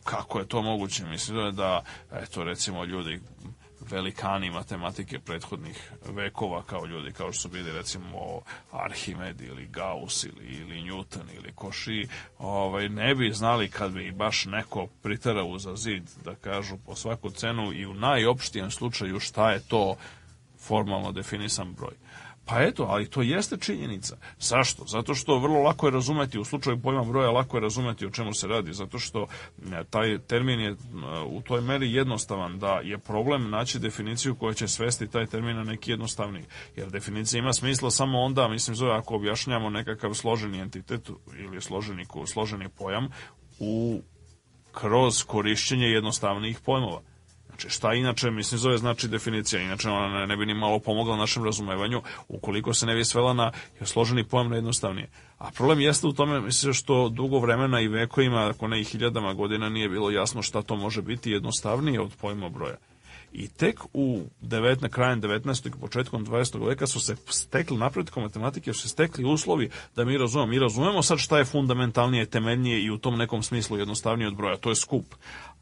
kako je to moguće? Mislim da, da, eto recimo ljudi velikani matematike prethodnih vekova kao ljudi kao što su bili recimo Arhimed ili Gauss ili, ili Newton ili Koši ovaj, ne bi znali kad bi baš neko pritarao za zid da kažu po svaku cenu i u najopštijem slučaju šta je to formalno definisan broj. Pa eto, ali to jeste činjenica. Zašto? Zato što vrlo lako je razumeti, u slučaju pojma broja lako je razumeti o čemu se radi, zato što e, taj termin je e, u toj meri jednostavan da je problem naći definiciju koja će svesti taj termin na neki jednostavniji. Jer definicija ima smisla samo onda, mislim zove, ako objašnjamo nekakav složeni entitet ili složeni, složeni pojam u kroz korišćenje jednostavnijih pojmova. Znači, šta inače, mislim, zove znači definicija. Inače, ona ne, ne bi ni malo pomogla našem razumevanju ukoliko se ne bi svela na složeni pojam na jednostavnije. A problem jeste u tome, mislim, što dugo vremena i vekovima, ako ne i hiljadama godina, nije bilo jasno šta to može biti jednostavnije od pojma broja. I tek u 19, krajem 19. i početkom 20. veka su se stekli napretkom matematike, su se stekli uslovi da mi razumemo. Mi razumemo sad šta je fundamentalnije, temeljnije i u tom nekom smislu jednostavnije od broja. To je skup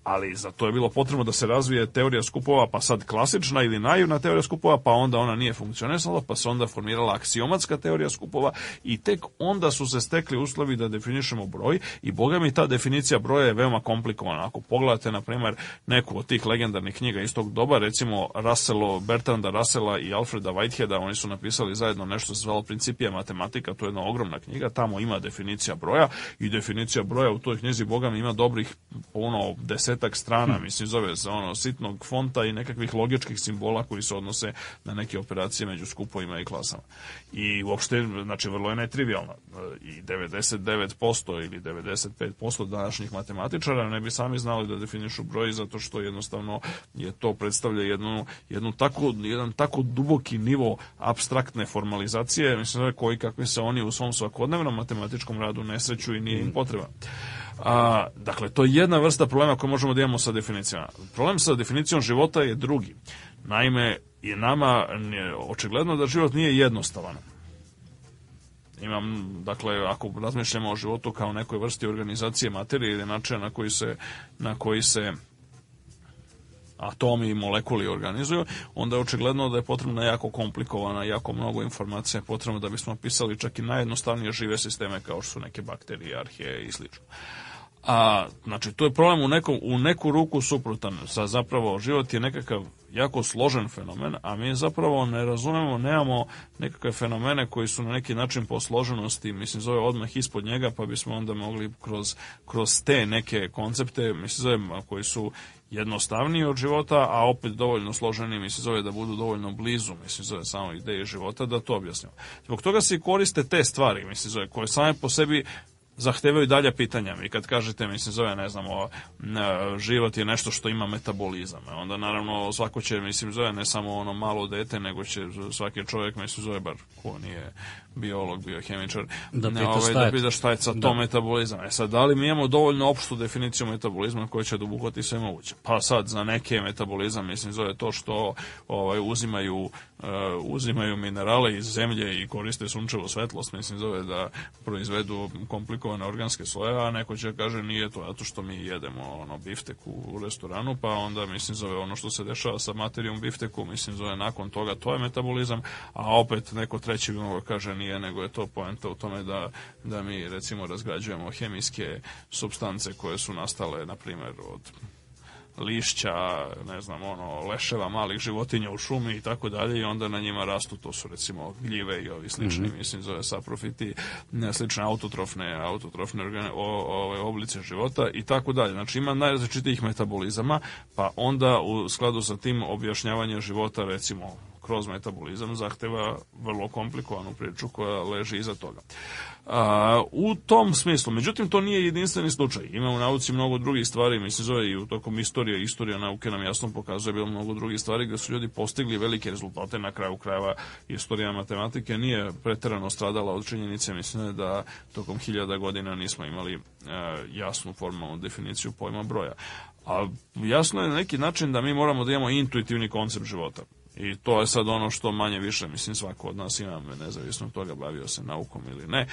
ali za to je bilo potrebno da se razvije teorija skupova, pa sad klasična ili naivna teorija skupova, pa onda ona nije funkcionisala, pa se onda formirala aksiomatska teorija skupova i tek onda su se stekli uslovi da definišemo broj i boga mi ta definicija broja je veoma komplikovana. Ako pogledate, na primer, neku od tih legendarnih knjiga istog doba, recimo Russelo, Bertranda Russella i Alfreda Whiteheada, oni su napisali zajedno nešto se zvalo Principija matematika, to je jedna ogromna knjiga, tamo ima definicija broja i definicija broja u toj knjizi, boga mi, ima dobrih, ono, deset desetak strana, hm. mislim, zove se ono, sitnog fonta i nekakvih logičkih simbola koji se odnose na neke operacije među skupovima i klasama. I uopšte, znači, vrlo je netrivialna. I 99% ili 95% današnjih matematičara ne bi sami znali da definišu broj zato što jednostavno je to predstavlja jednu, jednu tako, jedan tako duboki nivo abstraktne formalizacije, mislim, da koji kakvi se oni u svom svakodnevnom matematičkom radu nesreću i nije im hm. potreban. A, dakle, to je jedna vrsta problema koju možemo da imamo sa definicijama. Problem sa definicijom života je drugi. Naime, je nama očigledno da život nije jednostavan. Imam, dakle, ako razmišljamo o životu kao nekoj vrsti organizacije materije ili načina na koji se, na koji se atomi i molekuli organizuju, onda je očigledno da je potrebna jako komplikovana, jako mnogo informacija potrebno da bismo pisali čak i najjednostavnije žive sisteme kao što su neke bakterije, arhije i slično. A, znači, to je problem u, nekom, u neku ruku suprotan. Sa, zapravo, život je nekakav jako složen fenomen, a mi zapravo ne razumemo, nemamo nekakve fenomene koji su na neki način po složenosti, mislim, zove odmah ispod njega, pa bismo onda mogli kroz, kroz te neke koncepte, mislim, zove, koji su jednostavniji od života, a opet dovoljno složeni, mislim, zove da budu dovoljno blizu, mislim, zove samo ideje života, da to objasnimo. Zbog toga se koriste te stvari, mislim, zove, koje same po sebi zahtevaju dalja pitanja. Vi kad kažete, mislim, zove, ne znam, o, život je nešto što ima metabolizam. E, onda, naravno, svako će, mislim, zove, ne samo ono malo dete, nego će svaki čovjek, mislim, zove, bar ko nije biolog, biohemičar, da pita, ovaj, šta, da je da šta je sa to da. metabolizam. E sad, da li mi imamo dovoljno opštu definiciju metabolizma koja će da obuhvatiti sve moguće? Pa sad, za neke metabolizam, mislim, zove to što ovaj, uzimaju, uh, uzimaju minerale iz zemlje i koriste sunčevo svetlost, mislim, zove da proizvedu komplikovane organske sloje, a neko će kaže nije to zato što mi jedemo ono, biftek u restoranu, pa onda, mislim, zove ono što se dešava sa materijom bifteku, mislim, zove nakon toga, to je metabolizam, a opet neko treći bi mogao da kaže nije nije, nego je to poenta u tome da, da mi recimo razgrađujemo hemijske substance koje su nastale, na primjer, od lišća, ne znam, ono, leševa malih životinja u šumi i tako dalje i onda na njima rastu, to su recimo gljive i ovi slični, mm -hmm. mislim, zove saprofiti, ne, slične autotrofne, autotrofne organe, o, ove, oblice života i tako dalje. Znači ima najrazličitijih metabolizama, pa onda u skladu sa tim objašnjavanje života, recimo, kroz metabolizam zahteva vrlo komplikovanu priču koja leži iza toga. A, u tom smislu, međutim, to nije jedinstveni slučaj. Ima u nauci mnogo drugih stvari, mislim zove i u tokom istorije, istorija nauke nam jasno pokazuje bilo mnogo drugih stvari gdje su ljudi postigli velike rezultate na kraju krajeva istorija matematike nije preterano stradala od činjenice, mislim da tokom hiljada godina nismo imali e, jasnu formalnu definiciju pojma broja. A jasno je na neki način da mi moramo da imamo intuitivni koncept života. I to je sad ono što manje više, mislim, svako od nas ima, nezavisno od toga, bavio se naukom ili ne.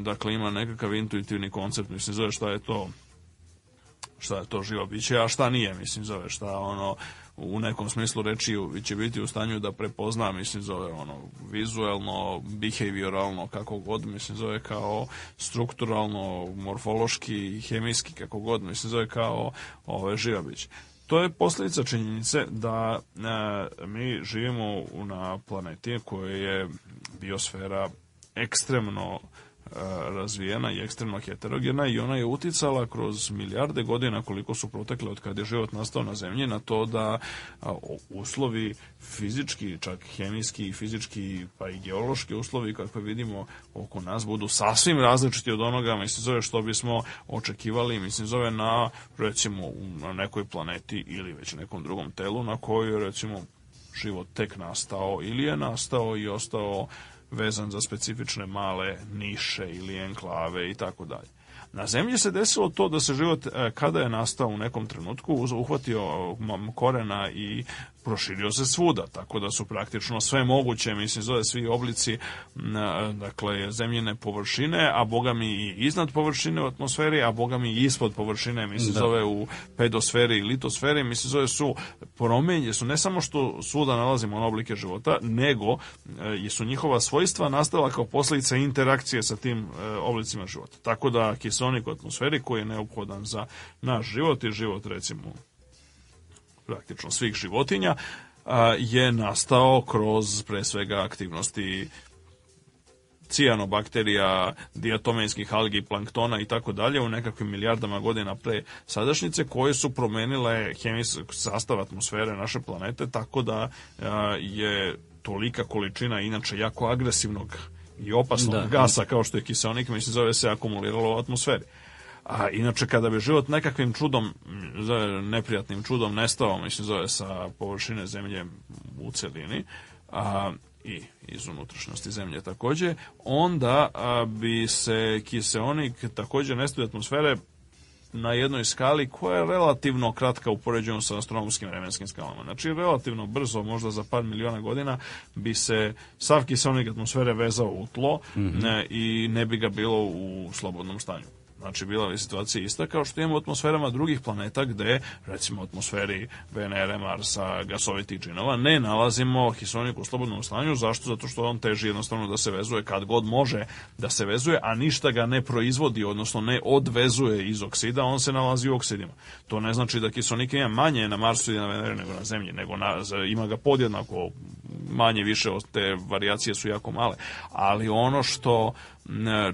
Dakle, ima nekakav intuitivni koncept, mislim, zove šta je to šta je to živo biće, a šta nije, mislim, zove šta ono, u nekom smislu reči će biti u stanju da prepozna, mislim, zove ono, vizuelno, behavioralno, kako god, mislim, zove kao strukturalno, morfološki, hemijski, kako god, mislim, zove kao ove, živo biće. To je posljedica činjenice da e, mi živimo na planeti koja je biosfera ekstremno E, razvijena i ekstremno heterogena i ona je uticala kroz milijarde godina koliko su protekle od kad je život nastao na zemlji na to da uslovi fizički, čak hemijski i fizički pa i geološki uslovi kakve vidimo oko nas budu sasvim različiti od onoga mislim zove što bismo očekivali mislim zove na recimo na nekoj planeti ili već nekom drugom telu na kojoj recimo život tek nastao ili je nastao i ostao vezan za specifične male niše ili enklave i tako dalje. Na zemlji se desilo to da se život e, kada je nastao u nekom trenutku uhvatio e, korena i proširio se svuda, tako da su praktično sve moguće, mislim, zove svi oblici dakle, zemljene površine, a boga mi i iznad površine u atmosferi, a boga mi i ispod površine, mislim, da. zove u pedosferi i litosferi, mislim, zove su promenje, su ne samo što svuda nalazimo na oblike života, nego e, su njihova svojstva nastala kao posljedica interakcije sa tim e, oblicima života. Tako da kiselnik u atmosferi koji je neophodan za naš život i život, recimo, praktično svih životinja, je nastao kroz pre svega aktivnosti cijanobakterija, diatomenskih algi, planktona i tako dalje u nekakvim milijardama godina pre sadašnjice koje su promenile hemijski sastav atmosfere naše planete tako da je tolika količina inače jako agresivnog i opasnog da. gasa kao što je kiseonik, mislim zove se akumuliralo u atmosferi. A inače kada bi život nekakvim čudom, zove, neprijatnim čudom nestao, mislim zove sa površine zemlje u celini, a, i iz unutrašnjosti zemlje takođe, onda a, bi se kiseonik takođe nestao atmosfere na jednoj skali koja je relativno kratka u poređenju sa astronomskim vremenskim skalama. Znači, relativno brzo, možda za par miliona godina, bi se sav kiseonik atmosfere vezao u tlo mm -hmm. ne, i ne bi ga bilo u slobodnom stanju. Znači, bila je situacija ista kao što imamo u atmosferama drugih planeta gde, recimo, u atmosferi Venere, Marsa, gasovitih činova, ne nalazimo hisonik u slobodnom stanju. Zašto? Zato što on teži jednostavno da se vezuje kad god može da se vezuje, a ništa ga ne proizvodi, odnosno ne odvezuje iz oksida, on se nalazi u oksidima. To ne znači da kiselnika ima manje na Marsu i na Veneri nego na Zemlji, nego na, ima ga podjednako manje više te varijacije su jako male, ali ono što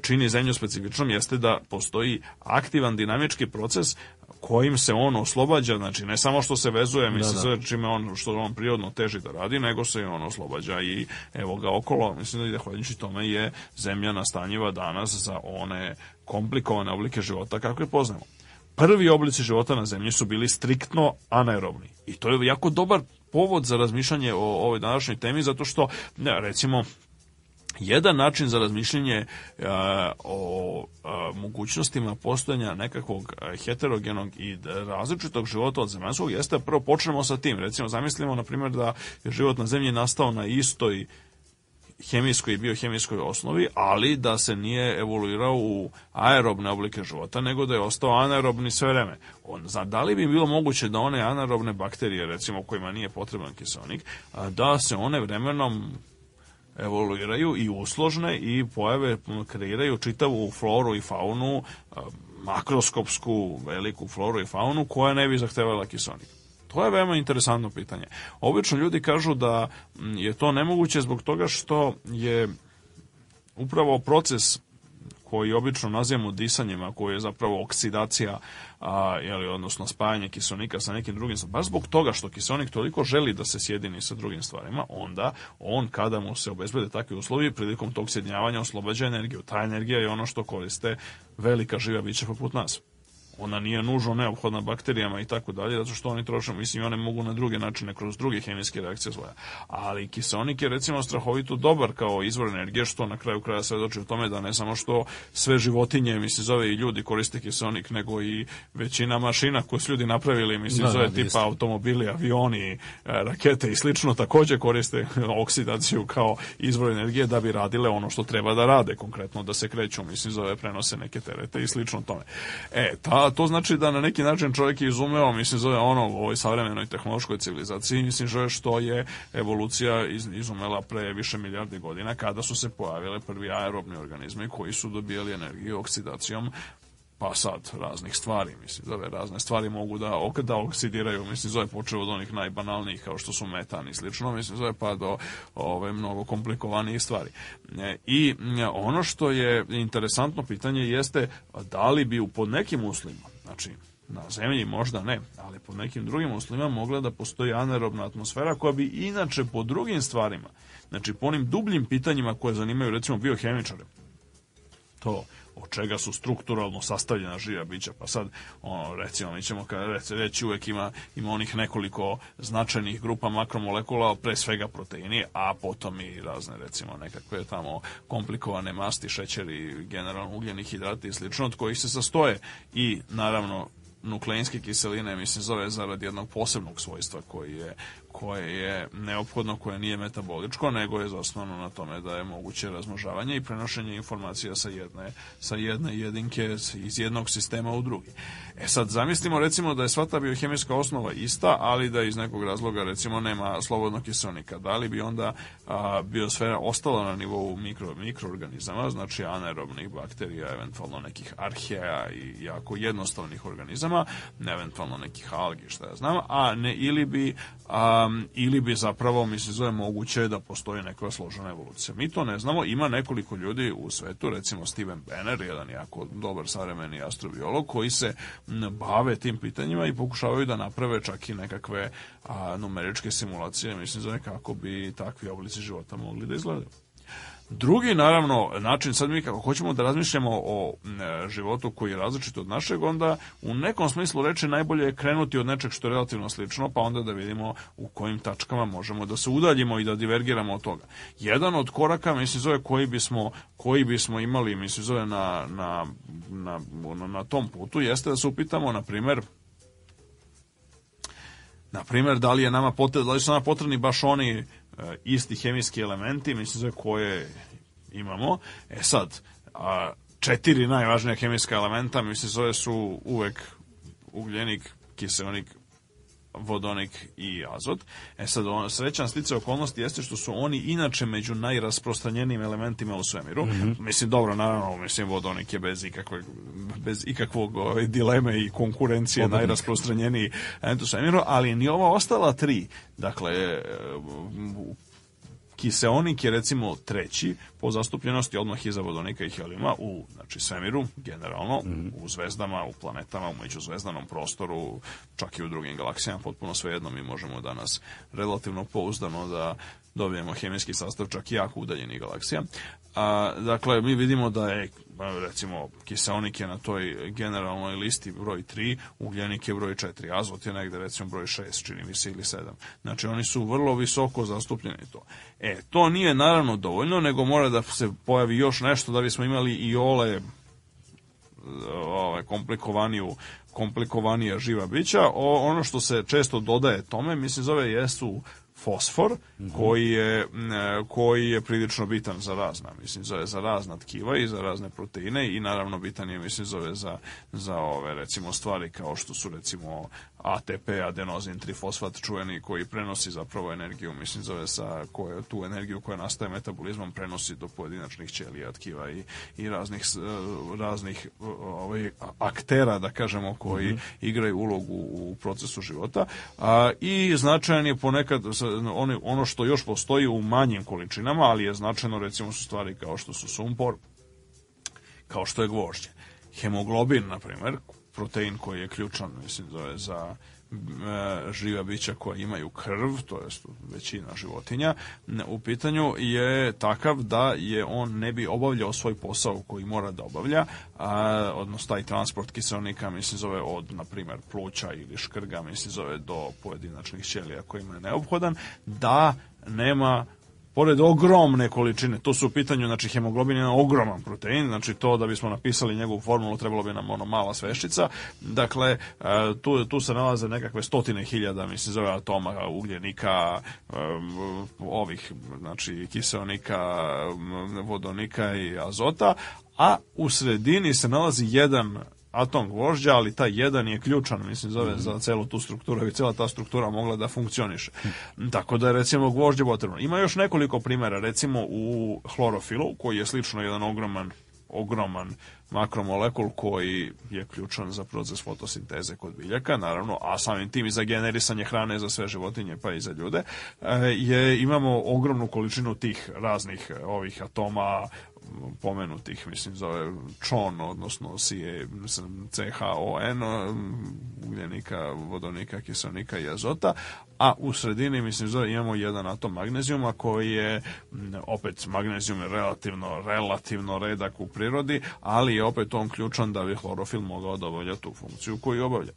čini zemlju specifičnom jeste da postoji aktivan dinamički proces kojim se on oslobađa, znači ne samo što se vezuje, da, mislim da, da. čime on, što on prirodno teži da radi, nego se i on oslobađa i evo ga okolo, mislim da i zahvaljujući tome je zemlja nastanjiva danas za one komplikovane oblike života kako je poznamo. Prvi oblici života na zemlji su bili striktno anaerobni i to je jako dobar povod za razmišljanje o ovoj današnjoj temi zato što ne, recimo jedan način za razmišljanje e, o e, mogućnostima postojanja nekakvog e, heterogenog i različitog života od zemaljskog jeste prvo počnemo sa tim. Recimo, zamislimo, na primjer, da je život na zemlji nastao na istoj hemijskoj i biohemijskoj osnovi, ali da se nije evoluirao u aerobne oblike života, nego da je ostao anaerobni sve vreme. On, zna, da li bi bilo moguće da one anaerobne bakterije, recimo kojima nije potreban kiselnik, da se one vremenom evoluiraju i usložne i pojave kreiraju čitavu floru i faunu, makroskopsku veliku floru i faunu koja ne bi zahtevala kiselnik. To je veoma interesantno pitanje. Obično ljudi kažu da mm, je to nemoguće zbog toga što je upravo proces koji obično nazivamo disanjem, a koji je zapravo oksidacija, a, jeli, odnosno spajanje kiselnika sa nekim drugim stvarima, baš zbog toga što kiselnik toliko želi da se sjedini sa drugim stvarima, onda on kada mu se obezbede takvi uslovi, prilikom tog sjedinjavanja oslobađa energiju. Ta energija je ono što koriste velika živa bića poput nas ona nije nužno neophodna bakterijama i tako dalje, zato što oni troše, mislim, one mogu na druge načine, kroz druge hemijske reakcije zvoja. Ali kiseonik je recimo strahovito dobar kao izvor energije, što na kraju kraja svedoči u tome da ne samo što sve životinje, mislim, zove i ljudi koriste kiseonik, nego i većina mašina koje su ljudi napravili, mislim, da, da zove da, tipa isti. automobili, avioni, e, rakete i slično, takođe koriste oksidaciju kao izvor energije da bi radile ono što treba da rade, konkretno da se kreću, mislim, zove prenose neke terete i slično tome. E, ta to znači da na neki način čovjek je izumeo, mislim, zove ono u ovoj savremenoj tehnološkoj civilizaciji, mislim, što je evolucija iz, izumela pre više milijardi godina kada su se pojavile prvi aerobni organizmi koji su dobijali energiju oksidacijom pa sad raznih stvari, mislim, zove razne stvari mogu da, ok, da oksidiraju, mislim, zove počeo od onih najbanalnijih kao što su metan i slično, mislim, zove pa do ove mnogo komplikovanijih stvari. E, I e, ono što je interesantno pitanje jeste da li bi u pod nekim uslovima, znači na zemlji možda ne, ali pod nekim drugim uslovima mogla da postoji anaerobna atmosfera koja bi inače po drugim stvarima, znači po onim dubljim pitanjima koje zanimaju recimo biohemičare, to od čega su strukturalno sastavljena živa bića. Pa sad, ono, recimo, mi ćemo reći uvek ima, ima onih nekoliko značajnih grupa makromolekula, pre svega proteini, a potom i razne, recimo, nekakve tamo komplikovane masti, šećeri, generalno ugljeni hidrati i slično, od kojih se sastoje i, naravno, nukleinske kiseline, mislim, zove zarad jednog posebnog svojstva koji je koje je neophodno, koje nije metaboličko, nego je zasnovano na tome da je moguće razmnožavanje i prenošenje informacija sa jedne, sa jedne jedinke iz jednog sistema u drugi. E sad, zamislimo recimo da je sva ta biohemijska osnova ista, ali da iz nekog razloga recimo nema slobodnog kiselnika. Da li bi onda a, biosfera ostala na nivou mikro, mikroorganizama, znači anaerobnih bakterija, eventualno nekih arheja i jako jednostavnih organizama, eventualno nekih algi, šta ja znam, a ne ili bi um, ili bi zapravo, mislim, zove moguće da postoji neka složena evolucija. Mi to ne znamo, ima nekoliko ljudi u svetu, recimo Steven Benner, jedan jako dobar savremeni astrobiolog, koji se bave tim pitanjima i pokušavaju da naprave čak i nekakve a, numeričke simulacije, mislim, zove kako bi takvi oblici života mogli da izgledaju. Drugi, naravno, način, sad mi kako hoćemo da razmišljamo o mm, e, životu koji je različit od našeg, onda u nekom smislu reče najbolje je krenuti od nečeg što je relativno slično, pa onda da vidimo u kojim tačkama možemo da se udaljimo i da divergiramo od toga. Jedan od koraka, mislim, zove koji bismo, koji bismo imali, mislim, zove na, na, na, na tom putu, jeste da se upitamo, na primer, na primer, da li je nama potrebno, da li su nama potrebni baš oni E, isti hemijski elementi, mislim za koje imamo. E sad, a, četiri najvažnija hemijska elementa, mislim zove su uvek ugljenik, kiseonik, vodonik i azot. E sad, on, srećan stica okolnosti jeste što su oni inače među najrasprostranjenijim elementima u svemiru. Mm -hmm. Mislim, dobro, naravno, mislim, vodonik je bez ikakvog, bez ikakvog ovaj, dileme i konkurencije vodonik. najrasprostranjeniji element u svemiru, ali ni ova ostala tri, dakle, Kiseonik je recimo treći po zastupljenosti odmah iza vodonika i helima u znači, svemiru, generalno, mm. u zvezdama, u planetama, u međuzvezdanom prostoru, čak i u drugim galaksijama, potpuno svejedno mi možemo danas relativno pouzdano da dobijemo hemijski sastav čak i jako udaljenih galaksija. A, dakle, mi vidimo da je Pa, recimo kiseonik je na toj generalnoj listi broj 3, ugljenik je broj 4, azot je negde recimo broj 6, čini mi se, ili 7. Znači oni su vrlo visoko zastupljeni to. E, to nije naravno dovoljno, nego mora da se pojavi još nešto da bismo imali i ole e, ovaj, komplikovaniju komplikovanija živa bića. O, ono što se često dodaje tome, mislim, zove jesu fosfor mm -hmm. koji je e, koji je prilično bitan za razna mislim za za razna tkiva i za razne proteine i naravno bitan je mislim zove za za ove recimo stvari kao što su recimo ATP adenozin trifosfat čuveni koji prenosi zapravo energiju mislim zove sa koje tu energiju koja nastaje metabolizmom prenosi do pojedinačnih ćelija tkiva i i raznih e, raznih ovaj aktera da kažemo koji mm -hmm. igraju ulogu u procesu života a, i značajan je ponekad one, ono što još postoji u manjim količinama, ali je značajno recimo su stvari kao što su sumpor, kao što je gvožđe. Hemoglobin, na primjer, protein koji je ključan mislim, zove, za E, živa bića koja imaju krv, to jest većina životinja, u pitanju je takav da je on ne bi obavljao svoj posao koji mora da obavlja, a, odnosno taj transport kiselnika, mislim, zove od, na primjer, pluća ili škrga, mislim, zove do pojedinačnih ćelija kojima je neophodan, da nema pored ogromne količine, to su u pitanju, znači hemoglobin je ogroman protein, znači to da bismo napisali njegovu formulu trebalo bi nam ono mala sveščica, dakle e, tu, tu se nalaze nekakve stotine hiljada, mislim zove atoma ugljenika, ovih, znači kiseonika, vodonika i azota, a u sredini se nalazi jedan atom gvožđa, ali taj jedan je ključan, mislim, zove za celu tu strukturu, i cela ta struktura mogla da funkcioniše. Tako da je, recimo, gvožđe potrebno. Ima još nekoliko primera, recimo u hlorofilu, koji je slično jedan ogroman ogroman makromolekul koji je ključan za proces fotosinteze kod biljaka, naravno, a samim tim i za generisanje hrane za sve životinje pa i za ljude, e, je, imamo ogromnu količinu tih raznih ovih atoma, pomenutih, mislim, zove ČON, odnosno CHON, ugljenika, vodonika, kiselnika i azota, a u sredini, mislim, zove imamo jedan atom magnezijuma koji je, opet, magnezijum je relativno, relativno redak u prirodi, ali je opet on ključan da bi hlorofil mogao dovoljati da tu funkciju koju obavlja.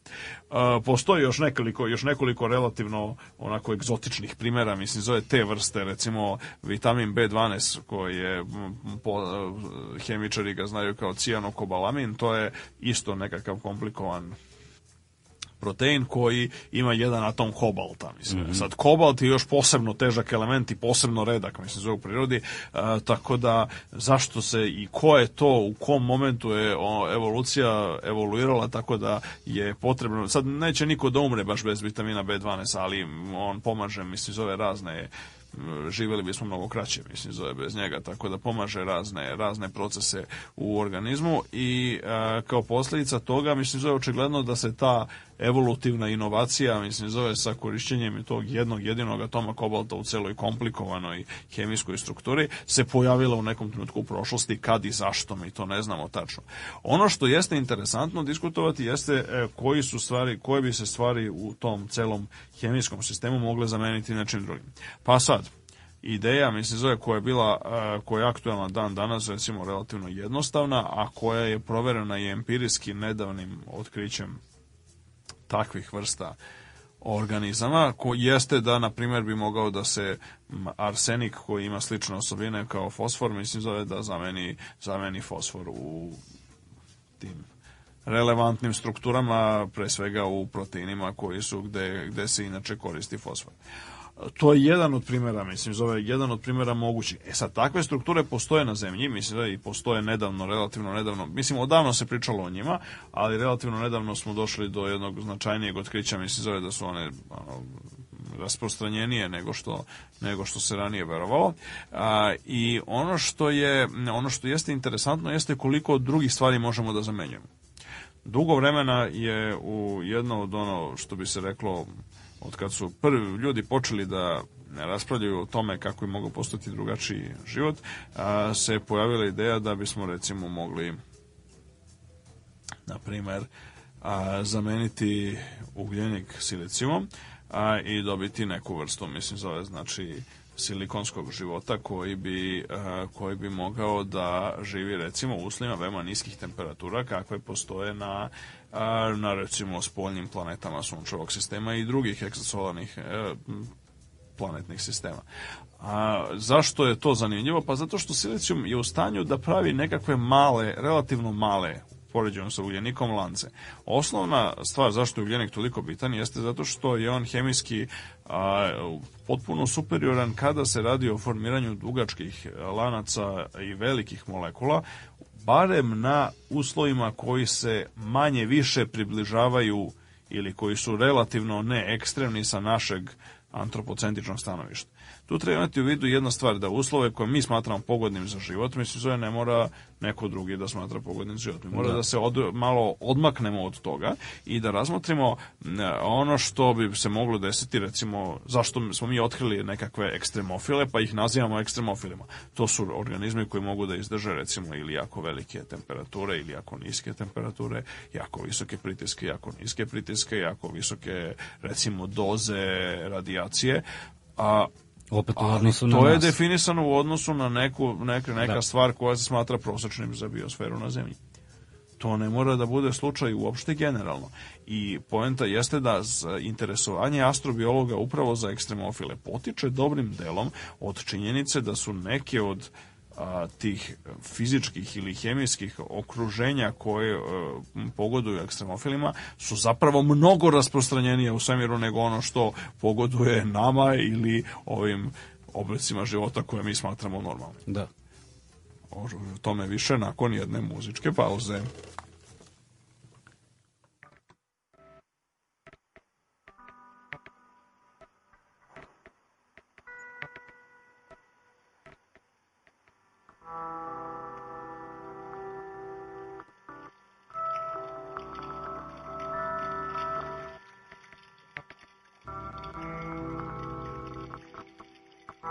E, postoji još nekoliko, još nekoliko relativno onako egzotičnih primera, mislim, zove te vrste, recimo vitamin B12 koji je po Eh, hemičari ga znaju kao cijanokobalamin, to je isto nekakav komplikovan protein koji ima jedan atom kobalta. Mislim. Mm -hmm. Sad, kobalt je još posebno težak element i posebno redak, mislim, u prirodi, e, tako da zašto se i ko je to, u kom momentu je o, evolucija evoluirala tako da je potrebno, sad neće niko da umre baš bez vitamina B12, ali on pomaže, mislim, zove razne živeli bismo mnogo kraće, mislim, zove bez njega, tako da pomaže razne, razne procese u organizmu i kao posljedica toga, mislim, zove očigledno da se ta evolutivna inovacija, mislim, zove sa korišćenjem tog jednog jedinog atoma kobalta u celoj komplikovanoj hemijskoj strukturi, se pojavila u nekom trenutku u prošlosti, kad i zašto, mi to ne znamo tačno. Ono što jeste interesantno diskutovati jeste e, koji su stvari, koje bi se stvari u tom celom hemijskom sistemu mogle zameniti nečim drugim. Pa sad, ideja, mislim, zove koja je bila, e, koja je aktualna dan danas, recimo, relativno jednostavna, a koja je proverena i empirijski nedavnim otkrićem takvih vrsta organizama, ko jeste da, na primjer, bi mogao da se arsenik koji ima slične osobine kao fosfor, mislim, zove da zameni, zameni fosfor u tim relevantnim strukturama, pre svega u proteinima koji su gde, gde se inače koristi fosfor. To je jedan od primjera, mislim, zove jedan od primjera mogućih. E sad, takve strukture postoje na zemlji, mislim da i postoje nedavno, relativno nedavno. Mislim, odavno se pričalo o njima, ali relativno nedavno smo došli do jednog značajnijeg otkrića, mislim, zove da su one ono, rasprostranjenije nego što, nego što se ranije verovalo. A, I ono što, je, ono što jeste interesantno jeste koliko drugih stvari možemo da zamenjujemo. Dugo vremena je u jedno od ono što bi se reklo od kad su prvi ljudi počeli da raspravljaju o tome kako je mogao postati drugačiji život, a, se pojavila ideja da bismo recimo mogli na primer a, zameniti ugljenik silicijumom a, i dobiti neku vrstu, mislim zove znači silikonskog života koji bi, koji bi mogao da živi recimo u uslovima veoma niskih temperatura kakve postoje na a, na recimo spoljnim planetama sunčevog sistema i drugih ekstrasolarnih e, planetnih sistema. A zašto je to zanimljivo? Pa zato što silicijum je u stanju da pravi nekakve male, relativno male poređeno sa ugljenikom lance. Osnovna stvar zašto je ugljenik toliko bitan jeste zato što je on hemijski a, potpuno superioran kada se radi o formiranju dugačkih e, lanaca i velikih molekula barem na uslovima koji se manje više približavaju ili koji su relativno neekstremni sa našeg antropocentričnog stanovišta. Tu treba imati u vidu jedna stvar, da uslove koje mi smatramo pogodnim za život, mislim zove ne mora neko drugi da smatra pogodnim za život. Mi mora da, da se od, malo odmaknemo od toga i da razmotrimo e, ono što bi se moglo desiti, recimo, zašto smo mi otkrili nekakve ekstremofile, pa ih nazivamo ekstremofilima. To su organizmi koji mogu da izdrže, recimo, ili jako velike temperature, ili jako niske temperature, jako visoke pritiske, jako niske pritiske, jako visoke, recimo, doze radijacije, a Opet u odnosu na to nas. je definisano u odnosu na neku, neka, neka da. stvar koja se smatra prosečnim za biosferu na zemlji. To ne mora da bude slučaj uopšte generalno. I poenta jeste da e, interesovanje astrobiologa upravo za ekstremofile potiče dobrim delom od činjenice da su neke od tih fizičkih ili hemijskih okruženja koje e, pogoduju ekstremofilima su zapravo mnogo rasprostranjenije u svemiru nego ono što pogoduje nama ili ovim oblicima života koje mi smatramo normalnim. Da. O tome više nakon jedne muzičke pauze.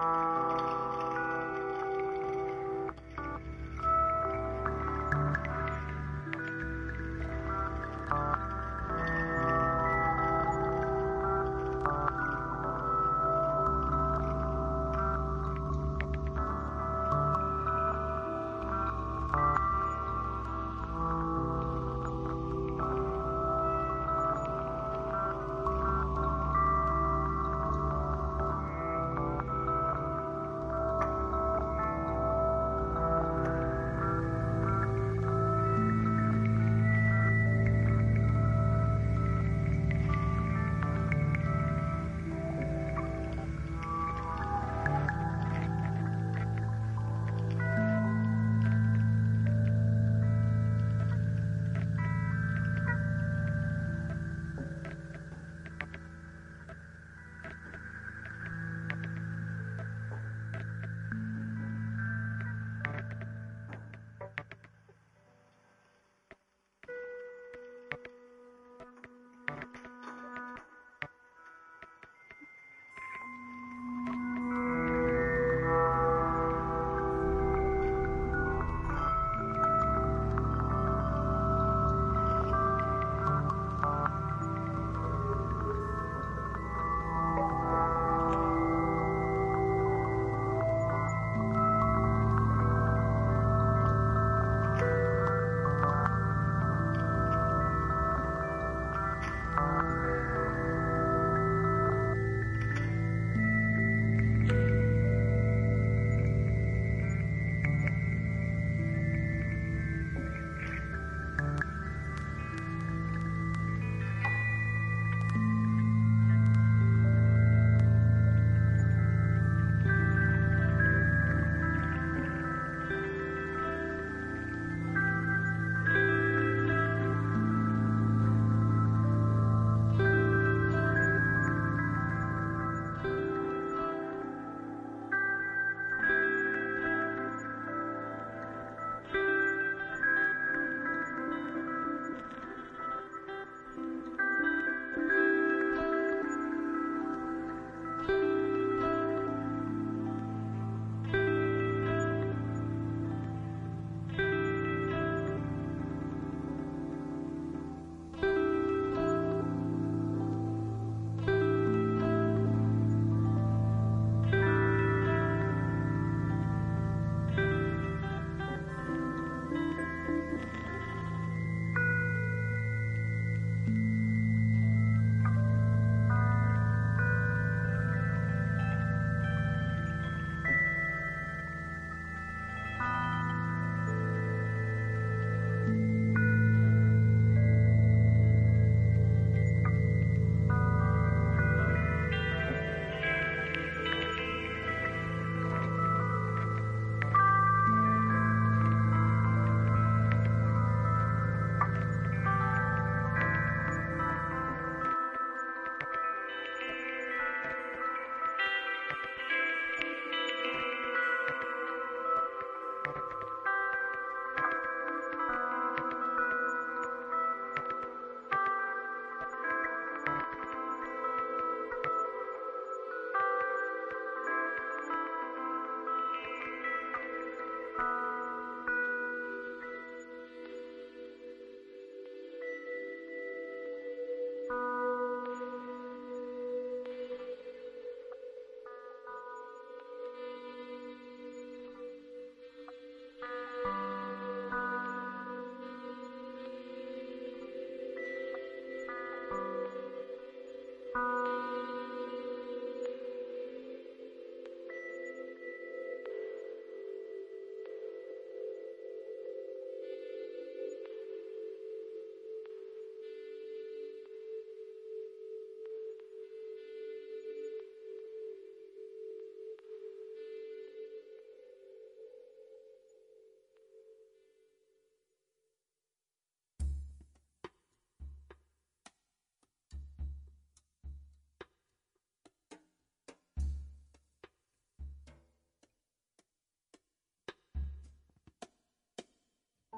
Thank you.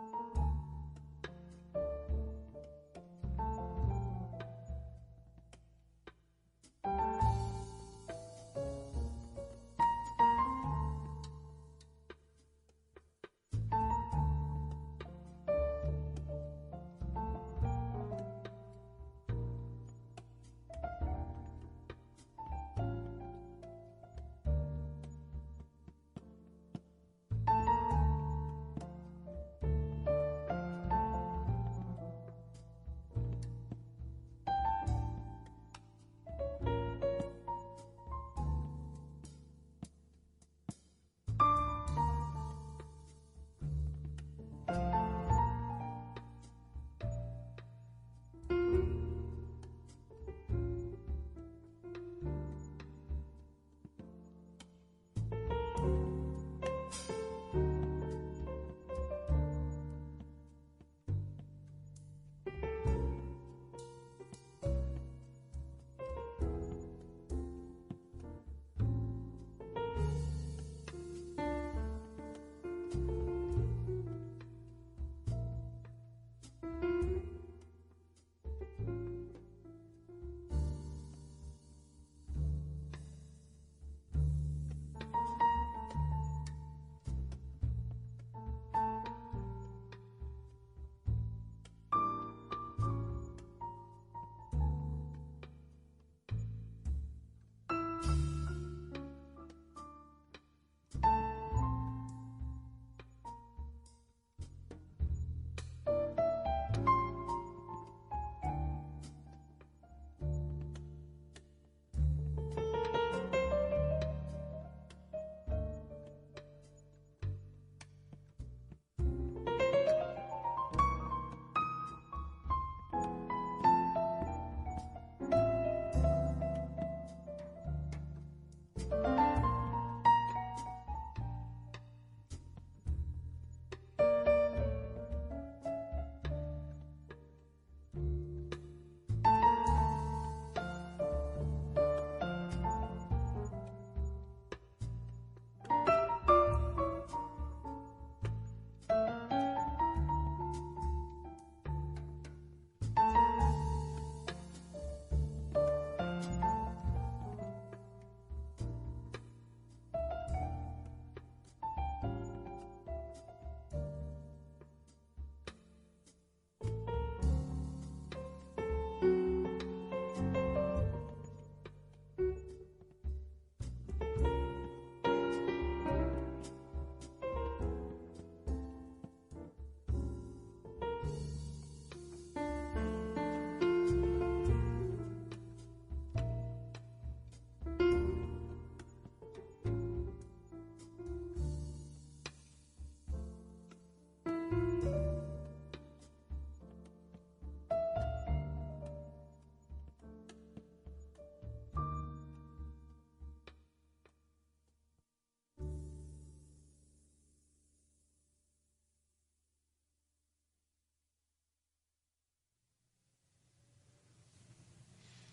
Thank you.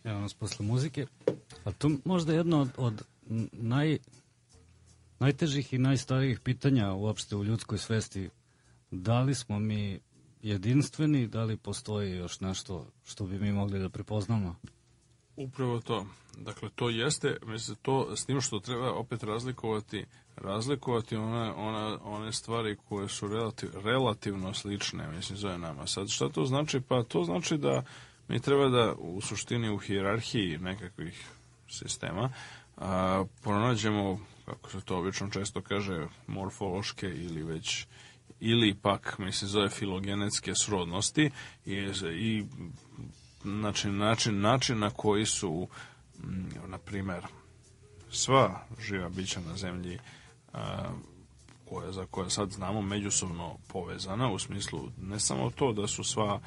Evo nas posle muzike. A to možda jedno od, od naj, najtežih i najstarijih pitanja uopšte u ljudskoj svesti. Da li smo mi jedinstveni, da li postoji još nešto što bi mi mogli da prepoznamo? Upravo to. Dakle, to jeste, mislim, to s tim što treba opet razlikovati, razlikovati one, one, one stvari koje su relativ, relativno slične, mislim, zove nama. Sad, šta to znači? Pa to znači da mi treba da u suštini u hijerarhiji nekakvih sistema a, pronađemo, kako se to obično često kaže, morfološke ili već ili pak, mislim, zove filogenetske srodnosti i, i način, način, način na koji su, mm, na primer, sva živa bića na zemlji a, koja, za koja sad znamo međusobno povezana u smislu ne samo to da su sva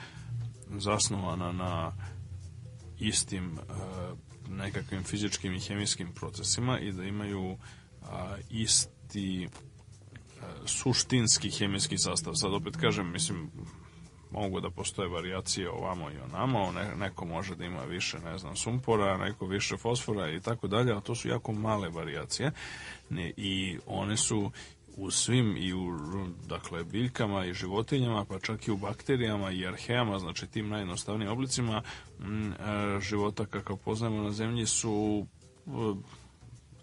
zasnovana na istim e, nekakvim fizičkim i hemijskim procesima i da imaju e, isti e, suštinski hemijski sastav. Sad opet kažem, mislim, mogu da postoje varijacije ovamo i onamo, ne, neko može da ima više, ne znam, sumpora, neko više fosfora i tako dalje, a to su jako male varijacije i one su u svim i u dakle, biljkama i životinjama, pa čak i u bakterijama i arheama, znači tim najjednostavnijim oblicima mm, e, života kakav poznajemo na zemlji su e,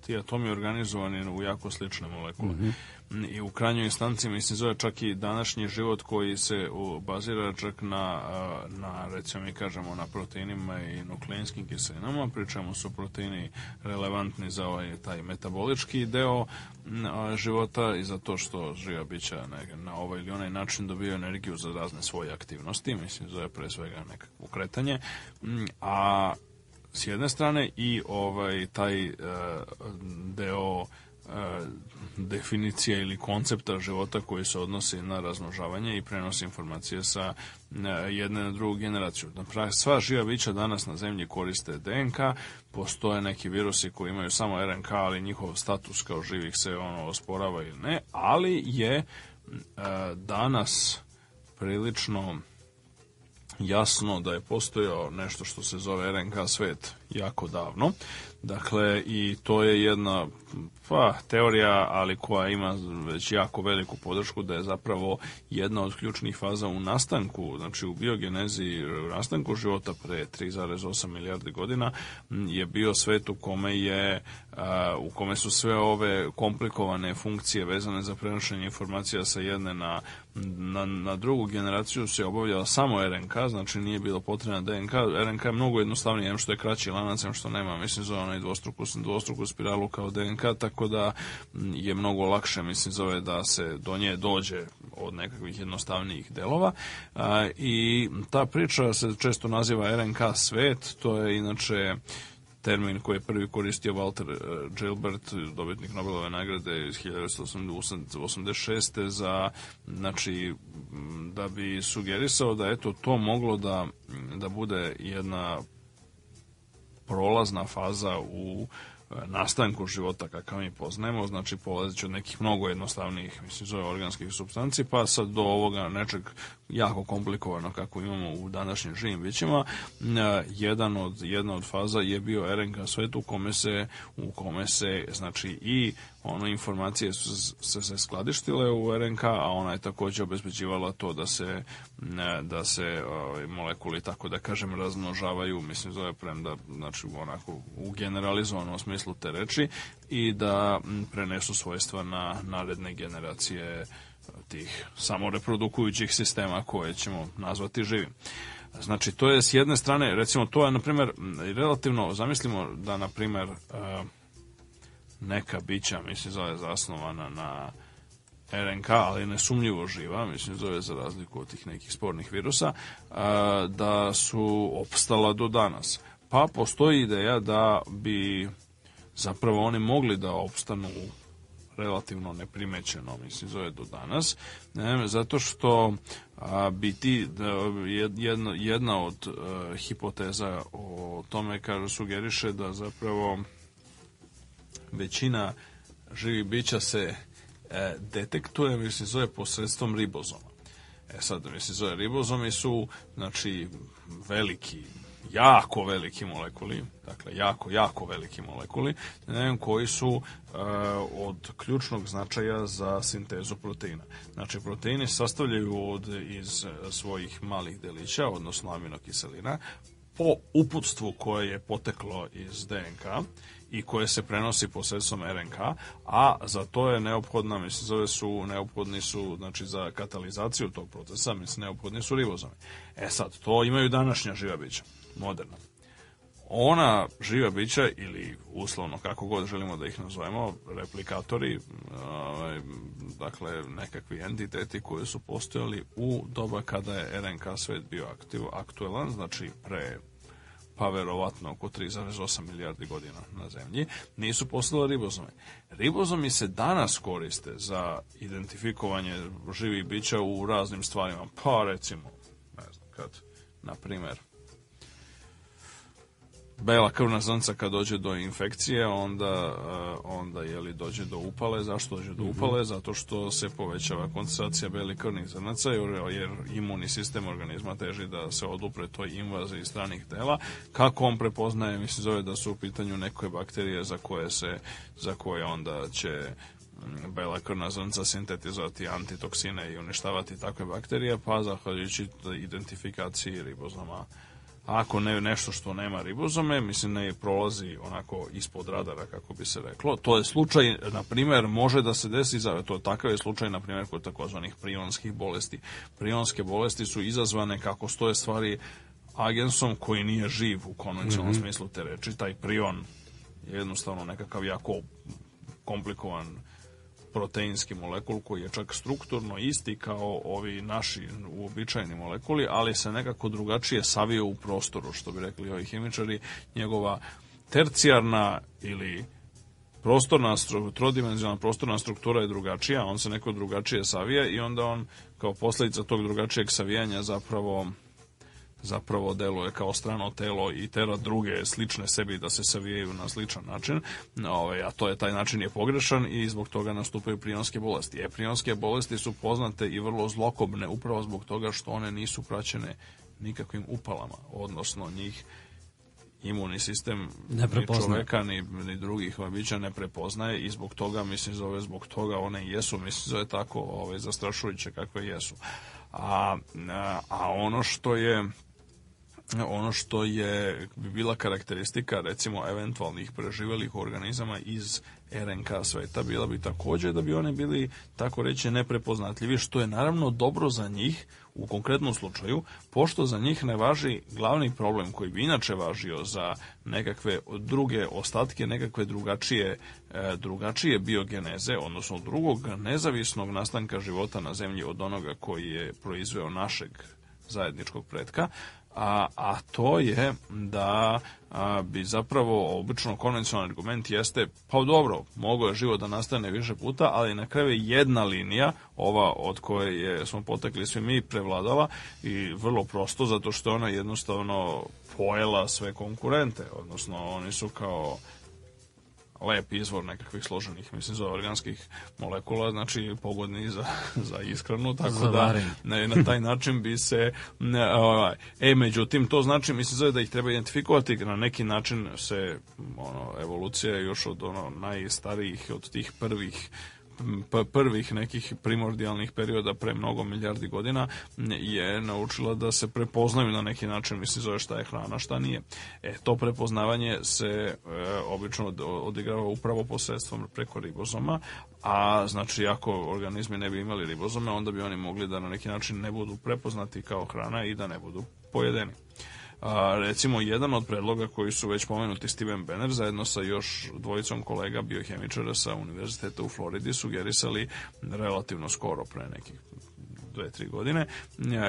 ti atomi organizovani u jako slične molekule. Mm -hmm i u krajnjoj instanci mislim zove čak i današnji život koji se bazira čak na, na recimo mi kažemo na proteinima i nukleinskim kiselinama pri čemu su proteini relevantni za ovaj taj metabolički deo života i za to što živa bića na, na ovaj ili onaj način dobiju energiju za razne svoje aktivnosti mislim zove pre svega nekakvo kretanje a s jedne strane i ovaj taj e, deo e, definicija ili koncepta života koji se odnosi na razmnožavanje i prenos informacije sa e, jedne na drugu generaciju. Sva živa bića danas na zemlji koriste DNK, postoje neki virusi koji imaju samo RNK, ali njihov status kao živih se ono osporava ili ne, ali je e, danas prilično jasno da je postojao nešto što se zove RNK svet jako davno. Dakle, i to je jedna pa, teorija, ali koja ima već jako veliku podršku da je zapravo jedna od ključnih faza u nastanku, znači u biogenezi u nastanku života pre 3,8 milijarde godina je bio svet u kome je u kome su sve ove komplikovane funkcije vezane za prenošenje informacija sa jedne na, na, na drugu generaciju se obavljala samo RNK, znači nije bilo potrebna DNK. RNK je mnogo jednostavnije, em što je kraći lanacem, što nema, mislim, za onaj dvostruku, dvostruku spiralu kao DNK, tako da mm, je mnogo lakše, mislim, zove da se do nje dođe od nekakvih jednostavnijih delova. I ta priča se često naziva RNK svet, to je inače termin koji je prvi koristio Walter e, Gilbert, dobitnik Nobelove nagrade iz 1986. za, znači, da bi sugerisao da eto to moglo da, da bude jedna prolazna faza u e, nastanku života kakav mi poznajemo, znači polazeći od nekih mnogo jednostavnijih, mislim, zove organskih substanci, pa sad do ovoga nečeg jako komplikovano kako imamo u današnjim živim bićima. E, jedan od, jedna od faza je bio RNK svet u kome se, u kome se znači i ono informacije su se, se skladištile u RNK, a ona je takođe obezbeđivala to da se da se ovaj, molekuli tako da kažem razmnožavaju, mislim zove premda znači onako u generalizovanom smislu te reči i da prenesu svojstva na naredne generacije tih samoreprodukujućih sistema koje ćemo nazvati živim. Znači to je s jedne strane, recimo to je na primer, relativno zamislimo da na primjer eh, neka bića, mislim, zove zasnovana na RNK, ali nesumljivo živa, mislim, zove za razliku od tih nekih spornih virusa, da su opstala do danas. Pa postoji ideja da bi zapravo oni mogli da opstanu relativno neprimećeno, mislim, zove do danas, ne, zato što a, bi ti, da, jedna, jedna od a, e, hipoteza o tome, kaže, sugeriše da zapravo većina živih bića se e, detektuje, mislim, zove posredstvom ribozoma. E sad, mislim, zove ribozomi su, znači, veliki, jako veliki molekuli, dakle, jako, jako veliki molekuli, ne, koji su e, od ključnog značaja za sintezu proteina. Znači, proteini sastavljaju od, iz e, svojih malih delića, odnosno aminokiselina, po uputstvu koje je poteklo iz DNK i koje se prenosi posredstvom RNK, a za to je neophodna, mislim, zove su, neophodni su, znači, za katalizaciju tog procesa, mislim, neophodni su ribozomi. E sad, to imaju današnja živa bića, moderna. Ona živa bića, ili uslovno, kako god želimo da ih nazovemo, replikatori, ovaj, dakle, nekakvi entiteti koji su postojali u doba kada je RNK svet bio aktiv, aktuelan, znači pre pa verovatno oko 3,8 milijardi godina na zemlji, nisu postale ribozome. Ribozomi se danas koriste za identifikovanje živih bića u raznim stvarima, pa recimo, ne znam kad, na primer, bela krvna zrnca kad dođe do infekcije, onda, eh, onda je li dođe do upale. Zašto dođe do mhm. upale? Zato što se povećava koncentracija belih krvnih zrnaca, jer, imunni sistem organizma teži da se odupre toj invaziji stranih tela. Kako on prepoznaje, mislim, zove da su u pitanju neke bakterije za koje se, za koje onda će mm, bela krvna zrnca sintetizovati antitoksine i uništavati takve bakterije, pa zahvaljujući identifikaciji ribozoma ako ne nešto što nema ribozome, mislim ne prolazi onako ispod radara kako bi se reklo. To je slučaj, na primjer, može da se desi, to je takav je slučaj, na primjer, kod takozvanih prionskih bolesti. Prionske bolesti su izazvane kako stoje stvari agensom koji nije živ u konvencionalnom mm -hmm. smislu te reči. Taj prion je jednostavno nekakav jako komplikovan proteinski molekul koji je čak strukturno isti kao ovi naši uobičajeni molekuli, ali se nekako drugačije savio u prostoru, što bi rekli ovi hemičari, njegova tercijarna ili prostorna, trodimenzionalna prostorna struktura je drugačija, on se neko drugačije savija i onda on kao posledica tog drugačijeg savijanja zapravo zapravo deluje kao strano telo i tera druge slične sebi da se savijaju na sličan način, ovaj, a to je taj način je pogrešan i zbog toga nastupaju prionske bolesti. E, prionske bolesti su poznate i vrlo zlokobne upravo zbog toga što one nisu praćene nikakvim upalama, odnosno njih imunni sistem ne prepozna. ni čoveka ni, ni drugih bića ne prepoznaje i zbog toga mislim zove zbog toga one jesu mislim zove tako ove ovaj, zastrašujuće kakve jesu a, a ono što je ono što je bila karakteristika recimo eventualnih preživelih organizama iz RNK sveta bila bi takođe da bi one bili tako reći neprepoznatljivi što je naravno dobro za njih u konkretnom slučaju pošto za njih ne važi glavni problem koji bi inače važio za nekakve druge ostatke nekakve drugačije e, drugačije biogeneze odnosno drugog nezavisnog nastanka života na zemlji od onoga koji je proizveo našeg zajedničkog pretka a, a to je da a, bi zapravo obično konvencionalni argument jeste, pa dobro, mogo je život da nastane više puta, ali na kraju je jedna linija, ova od koje je, smo potekli svi mi, prevladala i vrlo prosto, zato što ona jednostavno pojela sve konkurente, odnosno oni su kao lep izvor nekakvih složenih, mislim, za organskih molekula, znači pogodni za, za ishranu, tako Zavarim. da ne, na taj način bi se ne, ovaj, e, međutim, to znači, mislim, da ih treba identifikovati, na neki način se ono, evolucija još od ono, najstarijih, od tih prvih prvih nekih primordijalnih perioda pre mnogo milijardi godina je naučila da se prepoznaju na neki način, mislim zove šta je hrana, šta nije. E, to prepoznavanje se e, obično odigrava upravo posredstvom preko ribozoma, a znači ako organizmi ne bi imali ribozome, onda bi oni mogli da na neki način ne budu prepoznati kao hrana i da ne budu pojedeni. A, recimo, jedan od predloga koji su već pomenuti Steven Benner zajedno sa još dvojicom kolega biohemičara sa Univerziteta u Floridi sugerisali relativno skoro pre nekih dve, tri godine, e,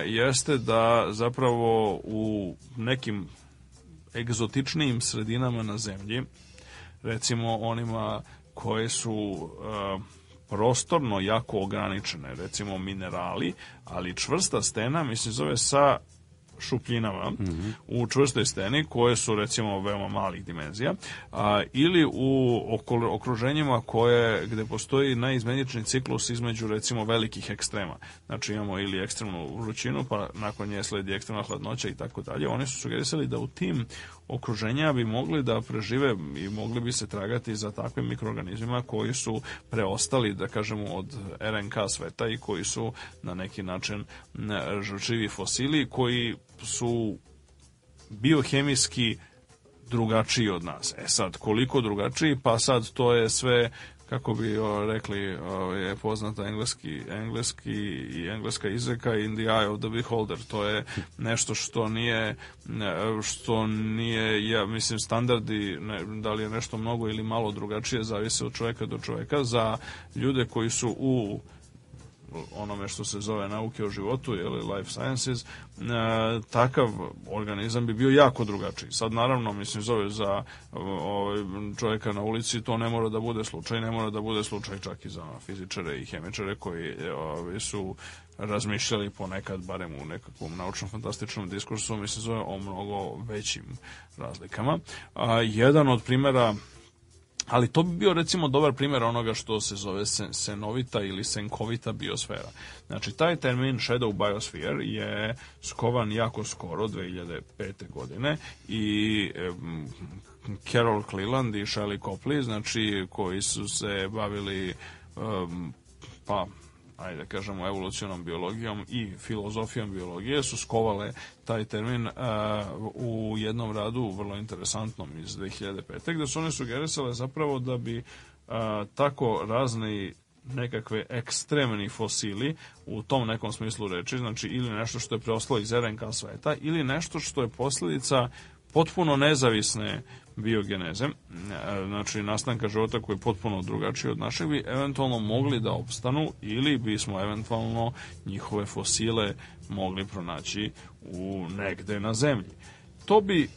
jeste da zapravo u nekim egzotičnijim sredinama na zemlji, recimo onima koje su uh, prostorno jako ograničene, recimo minerali, ali čvrsta stena, mislim, zove sa šupljinama mm -hmm. u čvrstoj steni koje su recimo veoma malih dimenzija a, ili u okol, okruženjima koje gde postoji najizmenični ciklus između recimo velikih ekstrema. Znači imamo ili ekstremnu vrućinu pa nakon nje sledi ekstremna hladnoća i tako dalje. Oni su sugerisali da u tim okruženja bi mogli da prežive i mogli bi se tragati za takvim mikroorganizmima koji su preostali, da kažemo, od RNK sveta i koji su na neki način žučivi fosili koji su biohemijski drugačiji od nas. E sad, koliko drugačiji, pa sad to je sve kako bi o, rekli, o, je poznata engleski, engleski i engleska izreka in the eye of the beholder. To je nešto što nije, što nije, ja mislim, standardi, ne, da li je nešto mnogo ili malo drugačije, zavise od čoveka do čoveka. Za ljude koji su u onome što se zove nauke o životu ili life sciences, e, takav organizam bi bio jako drugačiji. Sad naravno, mislim, zove za ovaj, čovjeka na ulici, to ne mora da bude slučaj, ne mora da bude slučaj čak i za fizičare i hemičare koji ovaj, su razmišljali ponekad, barem u nekakvom naučno-fantastičnom diskursu, mislim, zove o mnogo većim razlikama. A, jedan od primjera Ali to bi bio recimo dobar primjer onoga što se zove sen, senovita ili senkovita biosfera. Znači taj termin shadow biosphere je skovan jako skoro 2005. godine i um, Carol Cleland i Shelley Copley znači koji su se bavili um, pa ajde da kažemo, evolucionom biologijom i filozofijom biologije su skovale taj termin uh, u jednom radu vrlo interesantnom iz 2005. gde su one sugerisale zapravo da bi uh, tako razni nekakve ekstremni fosili u tom nekom smislu reči, znači ili nešto što je preostalo iz RNK sveta ili nešto što je posljedica potpuno nezavisne biogeneze, e, znači nastanka života koji je potpuno drugačiji od našeg, bi eventualno mogli da opstanu ili bismo eventualno njihove fosile mogli pronaći u negde na zemlji. To bi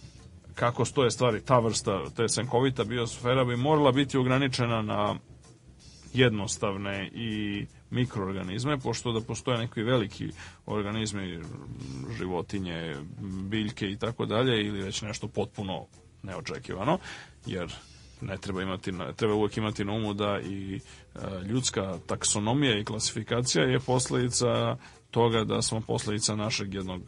kako stoje stvari, ta vrsta, te senkovita biosfera bi morala biti ograničena na jednostavne i mikroorganizme, pošto da postoje neki veliki organizmi, životinje, biljke i tako dalje, ili već nešto potpuno neočekivano, jer ne treba imati treba uvek imati na umu da i e, ljudska taksonomija i klasifikacija je posledica toga da smo posledica našeg jednog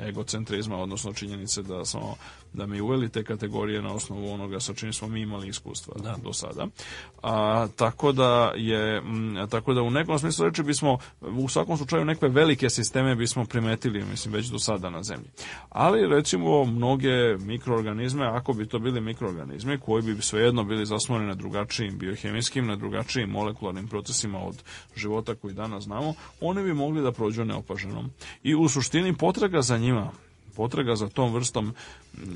egocentrizma, odnosno činjenice da smo da mi uveli te kategorije na osnovu onoga sa čim smo mi imali iskustva da. do sada. A, tako da je tako da u nekom smislu reči bismo u svakom slučaju neke velike sisteme bismo primetili mislim već do sada na zemlji. Ali recimo mnoge mikroorganizme ako bi to bili mikroorganizmi koji bi svejedno bili zasnovani na drugačijim biohemijskim, na drugačijim molekularnim procesima od života koji danas znamo, oni bi mogli da prođu neopaženom. I u suštini potraga za njima Potraga za tom vrstom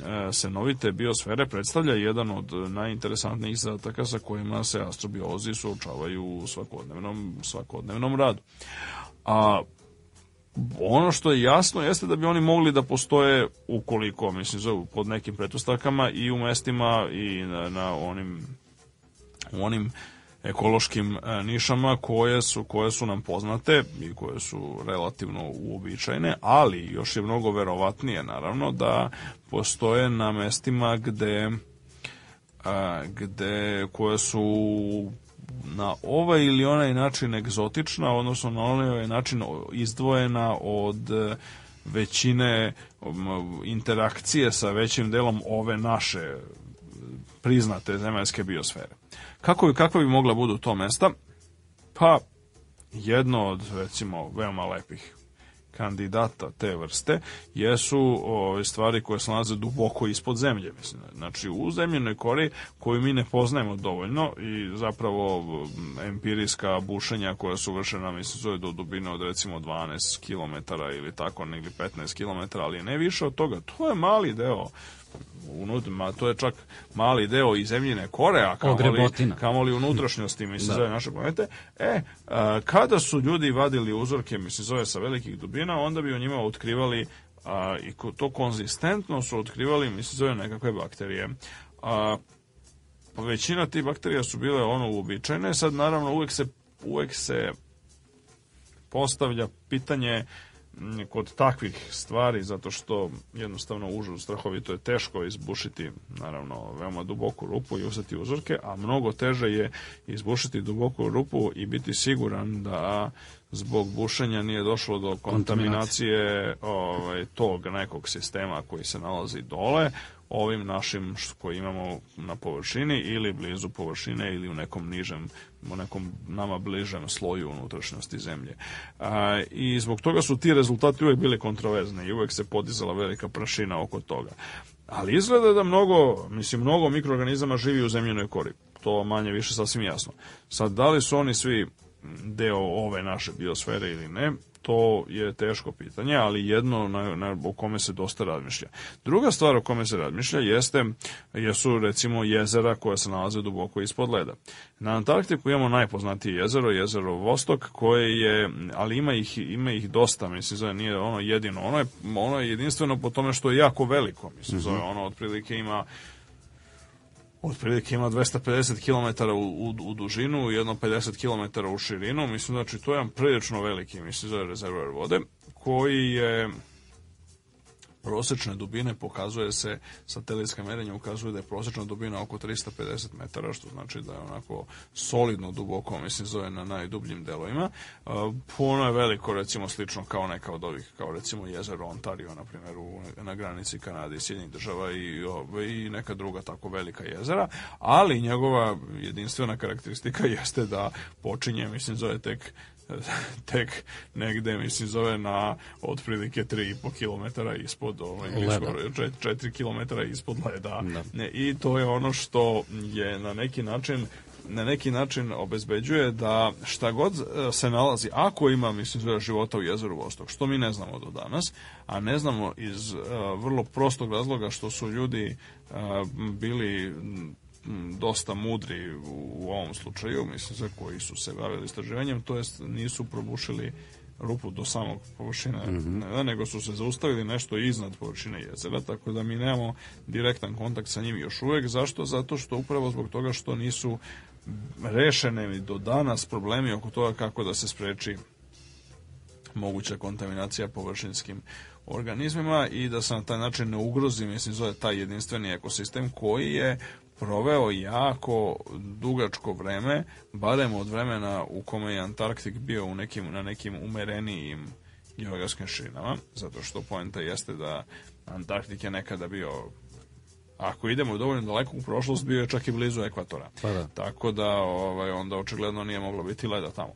e, senovite biosfere predstavlja jedan od najinteresantnijih zadataka sa kojima se astrobiolozi suočavaju u svakodnevnom, svakodnevnom radu. A ono što je jasno jeste da bi oni mogli da postoje ukoliko, mislim, pod nekim pretpostavkama i u mestima i na, na onim, u onim ekološkim e, nišama koje su, koje su nam poznate i koje su relativno uobičajene, ali još je mnogo verovatnije naravno da postoje na mestima gde e, gde koje su na ovaj ili onaj način egzotična, odnosno na onaj način izdvojena od e, većine interakcije sa većim delom ove naše priznate zemaljske biosfere. Kako bi, kakva bi mogla budu to mesta? Pa, jedno od, recimo, veoma lepih kandidata te vrste jesu ove stvari koje se nalaze duboko ispod zemlje. Mislim. Znači u zemljenoj kori koju mi ne poznajemo dovoljno i zapravo empirijska bušenja koja su vršena mislim su do dubine od recimo 12 km ili tako ili 15 km, ali ne više od toga. To je mali deo unutra, ma, to je čak mali deo i zemljine kore, a kamoli, kamoli unutrašnjosti, mislim, da. zove naše planete. E, a, kada su ljudi vadili uzorke, mislim, zove sa velikih dubina, onda bi u njima otkrivali a, i to konzistentno su otkrivali, mislim, zove nekakve bakterije. A, pa većina tih bakterija su bile ono uobičajene, sad naravno uvek se, uvek se postavlja pitanje kod takvih stvari, zato što jednostavno užu strahovito je teško izbušiti, naravno, veoma duboku rupu i uzeti uzorke, a mnogo teže je izbušiti duboku rupu i biti siguran da zbog bušenja nije došlo do kontaminacije ovaj, tog nekog sistema koji se nalazi dole, ovim našim koji imamo na površini ili blizu površine ili u nekom nižem, u nekom nama bližem sloju unutrašnjosti zemlje. A, I zbog toga su ti rezultati uvek bile kontroverzne i uvek se podizala velika prašina oko toga. Ali izgleda da mnogo, mislim, mnogo mikroorganizama živi u zemljenoj kori. To manje više sasvim jasno. Sad, da li su oni svi deo ove naše biosfere ili ne, to je teško pitanje, ali jedno na, na, o kome se dosta razmišlja. Druga stvar o kome se razmišlja jeste, jesu recimo jezera koja se nalaze duboko ispod leda. Na Antarktiku imamo najpoznatije jezero, jezero Vostok, koje je, ali ima ih, ima ih dosta, mislim, zove, nije ono jedino. Ono je, ono je jedinstveno po tome što je jako veliko, mislim, mhm. zove, ono otprilike ima otprilike ima 250 km u, u, u dužinu i jedno 50 km u širinu. Mislim, znači, to je jedan prilično veliki, mislim, za rezervoar vode, koji je prosečne dubine pokazuje se, satelitske merenje ukazuje da je prosečna dubina oko 350 metara, što znači da je onako solidno duboko, mislim, zove na najdubljim delovima. E, puno je veliko, recimo, slično kao neka od ovih, kao recimo jezero Ontario, na primjer, u, na granici Kanade i Sjedinjenih država i, i neka druga tako velika jezera, ali njegova jedinstvena karakteristika jeste da počinje, mislim, zove tek tek negde, mislim, zove na otprilike 3,5 km ispod, ovaj, skoro 4 km ispod leda. Da. I to je ono što je na neki način na neki način obezbeđuje da šta god e, se nalazi, ako ima mislim života u jezeru Vostok, što mi ne znamo do danas, a ne znamo iz uh, vrlo prostog razloga što su ljudi uh, bili dosta mudri u ovom slučaju, mislim za koji su se bavili istraživanjem, to jest nisu probušili rupu do samog površine, mm -hmm. nego su se zaustavili nešto iznad površine jezera, tako da mi nemamo direktan kontakt sa njim još uvek. Zašto? Zato što upravo zbog toga što nisu rešene do danas problemi oko toga kako da se spreči moguća kontaminacija površinskim organizmima i da se na taj način ne ugrozi, mislim, zove taj jedinstveni ekosistem koji je proveo jako dugačko vreme, barem od vremena u kome je Antarktik bio u nekim, na nekim umerenijim geografskim širinama, zato što poenta jeste da Antarktik je nekada bio ako idemo dovoljno daleko u prošlost, bio je čak i blizu ekvatora. Pa da. Tako da ovaj, onda očigledno nije moglo biti leda tamo.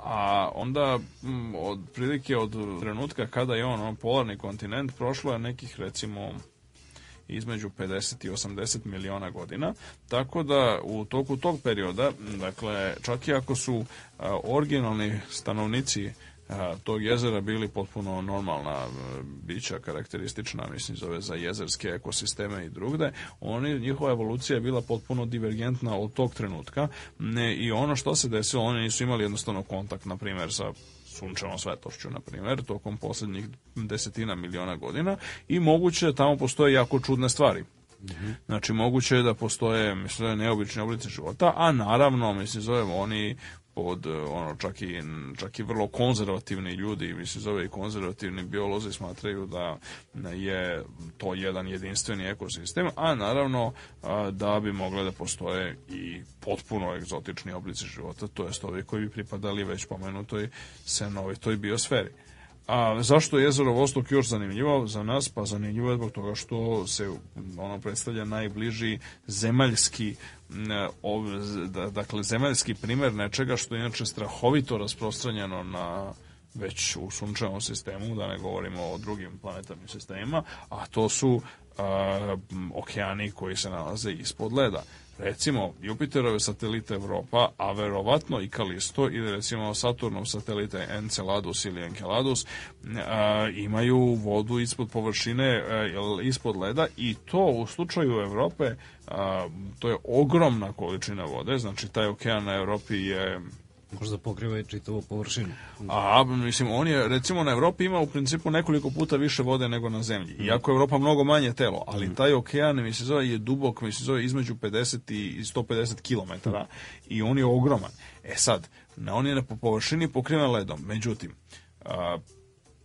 A onda mm, od prilike od trenutka kada je on, on polarni kontinent, prošlo je nekih recimo između 50 i 80 miliona godina, tako da u toku tog perioda, dakle, čak i ako su originalni stanovnici tog jezera bili potpuno normalna bića, karakteristična, mislim, zove za jezerske ekosisteme i drugde, oni, njihova evolucija je bila potpuno divergentna od tog trenutka ne, i ono što se desilo, oni nisu imali jednostavno kontakt, na primjer, sa sunčanom svetlošću, na primjer, tokom poslednjih desetina miliona godina i moguće da tamo postoje jako čudne stvari. Znači, moguće je da postoje, mislim, neobični oblici života, a naravno, mislim, zovemo oni pod e, ono čak i čak i vrlo konzervativni ljudi mislim zove i konzervativni biolozi smatraju da je to jedan jedinstveni ekosistem a naravno da bi mogle da postoje i potpuno egzotični oblici života to jest ovi koji bi pripadali već pomenutoj senovitoj biosferi a zašto je jezero Vostok još zanimljivo za nas? Pa zanimljivo je zbog toga što se ono predstavlja najbliži zemaljski da, dakle, zemaljski primer nečega što je inače strahovito rasprostranjeno na već u sunčevom sistemu, da ne govorimo o drugim planetarnim sistemima, a to su uh, okeani koji se nalaze ispod leda. Recimo, Jupiterove satelite Evropa, a verovatno i Kalisto ili recimo Saturnov satelite Enceladus ili Enceladus a, imaju vodu ispod površine, a, e, ispod leda i to u slučaju Evrope a, to je ogromna količina vode, znači taj okean na Europi je Možda da pokriva i čitavu površinu. A, mislim, on je, recimo, na Evropi ima u principu nekoliko puta više vode nego na zemlji. Mhm. Iako je Evropa mnogo manje telo, ali mhm. taj okean, mi se zove, je dubok, mi se zove, između 50 i 150 km. I on je ogroman. E sad, na on je na površini pokriven ledom. Međutim, a,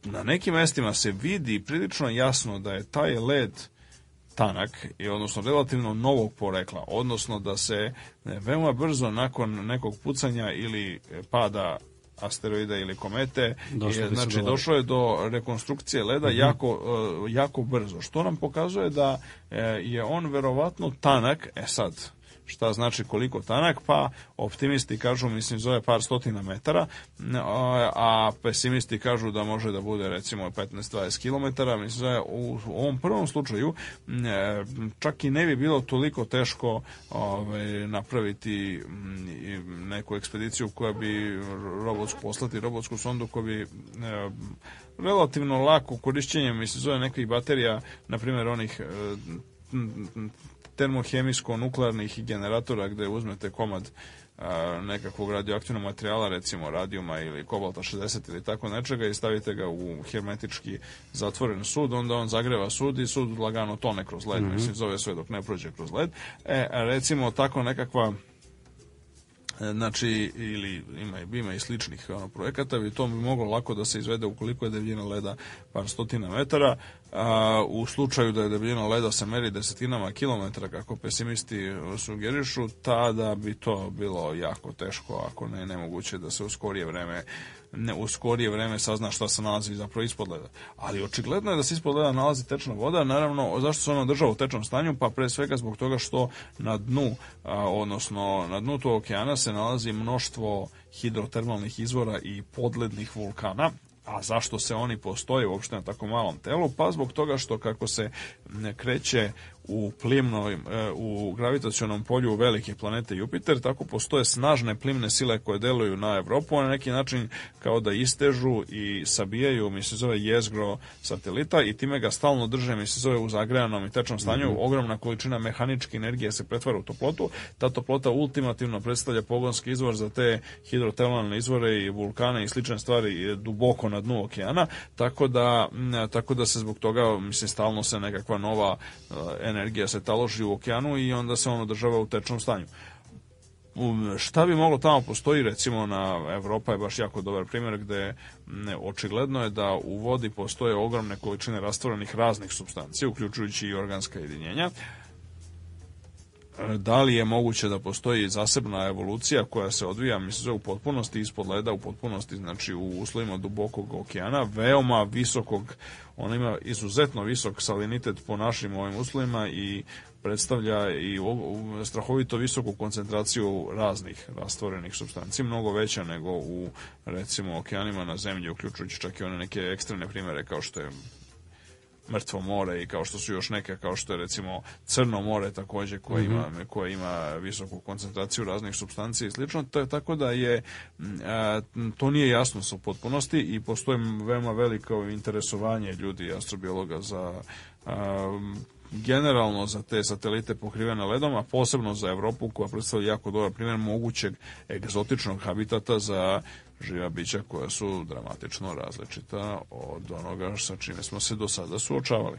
na nekim mestima se vidi prilično jasno da je taj led tanak, i odnosno relativno novog porekla, odnosno da se veoma brzo nakon nekog pucanja ili e, pada asteroida ili komete, je, znači došlo je do rekonstrukcije leda mm -hmm. jako, e, jako brzo, što nam pokazuje da e, je on verovatno tanak, e sad, šta znači koliko tanak, pa optimisti kažu, mislim, zove par stotina metara, a pesimisti kažu da može da bude recimo 15-20 km, mislim, zove, u ovom prvom slučaju e, čak i ne bi bilo toliko teško ovaj, napraviti neku ekspediciju koja bi robotsku poslati, robotsku sondu koja bi e, relativno lako korišćenjem, mislim, zove nekih baterija, na primjer onih e, termohemijsko-nuklearnih generatora gde uzmete komad nekakvog radioaktivnog materijala, recimo radijuma ili kobalta 60 ili tako nečega i stavite ga u hermetički zatvoren sud, onda on zagreva sud i sud lagano tone kroz led, mm -hmm. mislim zove sve dok ne prođe kroz led. E, recimo tako nekakva E, znači ili ima, i bima i sličnih ono, projekata i to bi moglo lako da se izvede ukoliko je debljina leda par stotina metara a, u slučaju da je debljina leda se meri desetinama kilometara kako pesimisti sugerišu tada bi to bilo jako teško ako ne nemoguće da se u skorije vreme ne, u skorije vreme sazna šta se nalazi zapravo ispod leda. Ali očigledno je da se ispod leda nalazi tečna voda, naravno zašto se ona država u tečnom stanju? Pa pre svega zbog toga što na dnu, a, odnosno na dnu tog okeana se nalazi mnoštvo hidrotermalnih izvora i podlednih vulkana, a zašto se oni postoje uopšte na tako malom telu? Pa zbog toga što kako se kreće u plimnom e, u gravitacionom polju velike planete Jupiter, tako postoje snažne plimne sile koje deluju na Evropu, a na neki način kao da istežu i sabijaju, mislim, zove jezgro satelita i time ga stalno drže, mislim, zove u zagrejanom i tečnom stanju, mm -hmm. ogromna količina mehaničke energije se pretvara u toplotu, ta toplota ultimativno predstavlja pogonski izvor za te hidrotermalne izvore i vulkane i slične stvari duboko na dnu okeana, tako da, tako da se zbog toga, mislim, stalno se nekakva nova energia energija se taloži u okeanu i onda se ono održava u tečnom stanju. Um, šta bi moglo tamo postoji, recimo na Evropa je baš jako dobar primjer gde ne, očigledno je da u vodi postoje ogromne količine rastvorenih raznih substanci, uključujući i organska jedinjenja, da li je moguće da postoji zasebna evolucija koja se odvija, mislim, u potpunosti ispod leda, u potpunosti, znači u uslovima dubokog okeana, veoma visokog, ona ima izuzetno visok salinitet po našim ovim uslovima i predstavlja i strahovito visoku koncentraciju raznih rastvorenih substanci, mnogo veća nego u, recimo, okeanima na zemlji, uključujući čak i one neke ekstremne primere kao što je Mrtvo more i kao što su još neke, kao što je recimo Crno more takođe koje, mm -hmm. ima, koje ima visoku koncentraciju raznih substancija i slično, tako da je to nije jasno sa potpunosti i postoji veoma veliko interesovanje ljudi astrobiologa za a, generalno za te satelite pokrivene ledom, a posebno za Evropu koja predstavlja jako dobar primjer mogućeg egzotičnog habitata za živa bića koja su dramatično različita od onoga sa čime smo se do sada suočavali.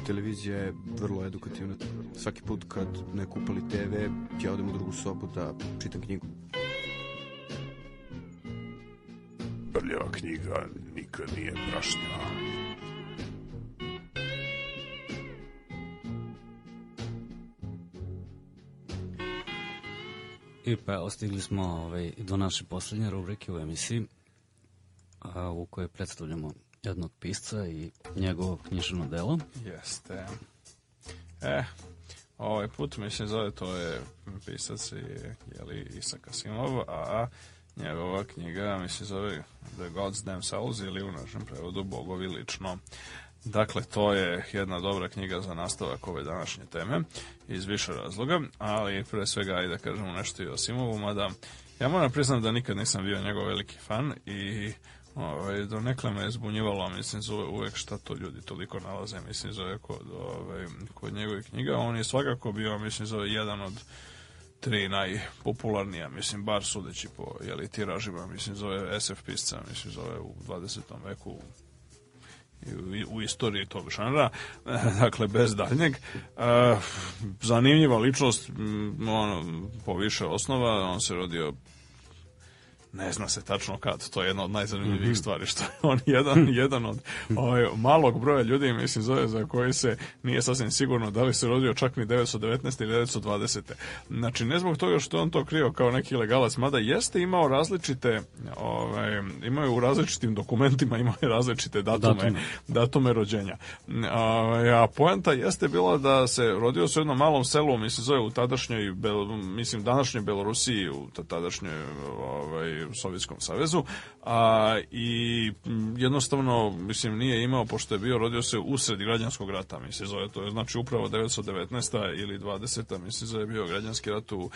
Znači, televizija je vrlo edukativna. Svaki put kad neko upali TV, ja odem u drugu sobu da čitam knjigu. Prljava knjiga nikad nije prašnjava. I pa ostigli smo ovaj, do naše poslednje rubrike u emisiji a, u kojoj predstavljamo jednog pisca i njegovo književno delo. Jeste. E, ovaj put mislim zove to je pisac i, li Isak Asimov, a njegova knjiga mislim zove The Gods Themselves ili u našem prevodu Bogovi lično. Dakle, to je jedna dobra knjiga za nastavak ove današnje teme iz više razloga, ali pre svega i da kažemo nešto i o Simovu, mada ja moram priznam da nikad nisam bio njegov veliki fan i ovaj, do nekle me je zbunjivalo, mislim, zove uvek šta to ljudi toliko nalaze, mislim, zove kod, ovaj, kod njegove knjiga. On je svakako bio, mislim, zove jedan od tri najpopularnija, mislim, bar sudeći po jeli, tiražima, mislim, zove SF pisca, mislim, zove u 20. veku u istoriji tog žanra, dakle bez daljnjeg. E, zanimljiva ličnost, ono, po više osnova, on se rodio ne zna se tačno kad, to je jedna od najzanimljivijih mhm. stvari što je on jedan, jedan od ovaj, malog broja ljudi mislim zove za koji se nije sasvim sigurno da li se rodio čak ni 919. ili 920. Znači ne zbog toga što on to krio kao neki legalac, mada jeste imao različite ovaj, imao je u različitim dokumentima imao je različite datume, datume, datume rođenja. Ovaj, a poenta jeste bila da se rodio se u jednom malom selu, mislim zove u tadašnjoj, bel, mislim današnjoj Belorusiji, u tadašnjoj ovaj, u Sovjetskom savezu a, i jednostavno mislim nije imao pošto je bio rodio se usred građanskog rata mislim zove to je znači upravo 1919. ili 20. mislim zove bio građanski rat u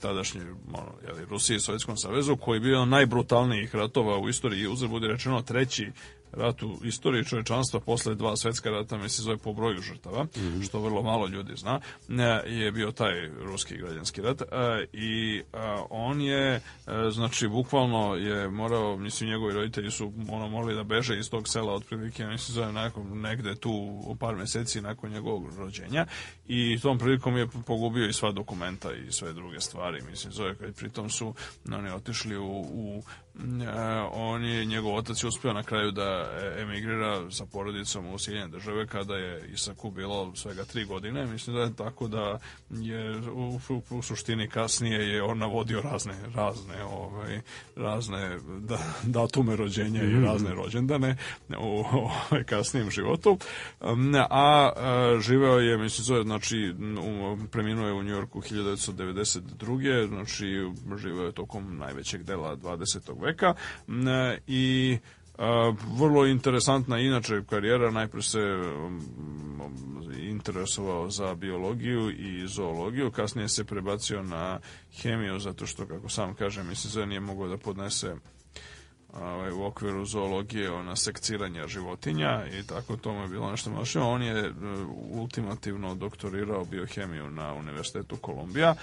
tadašnjoj ono, jeli, Rusiji i Sovjetskom savezu koji je bio najbrutalnijih ratova u istoriji uzre bude rečeno treći ratu istorije čovečanstva posle dva svetska rata, mi se zove po broju žrtava, mm -hmm. što vrlo malo ljudi zna, e, je bio taj ruski građanski rat e, i e, on je, znači, bukvalno je morao, mislim, njegovi roditelji su ono, morali da beže iz tog sela otprilike, mislim, zove nakon, negde tu par meseci nakon njegovog rođenja i tom prilikom je pogubio i sva dokumenta i sve druge stvari, mislim, zove, kad pritom su oni otišli u, u E, on je, njegov otac je uspio na kraju da e, emigrira sa porodicom u Sjedinjene države kada je Isaku bilo svega tri godine. Mislim da je tako da je u, u, u suštini kasnije je on navodio razne, razne, ovaj, razne da, datume rođenja mm -hmm. i mhm. razne rođendane u ovaj, kasnijem životu. Mm, a, a e, živeo je, mislim, zove, znači, preminuo je u Njorku 1992. Znači, živeo je tokom najvećeg dela 20 veka e, i vrlo interesantna inače karijera, najpre se interesovao za biologiju i zoologiju, kasnije se prebacio na hemiju zato što, kako sam kaže, mislim da nije mogao da podnese ovaj, u okviru zoologije ona sekciranja životinja i tako to mu je bilo nešto mašino. On je e, ultimativno doktorirao biohemiju na Univerzitetu Kolumbija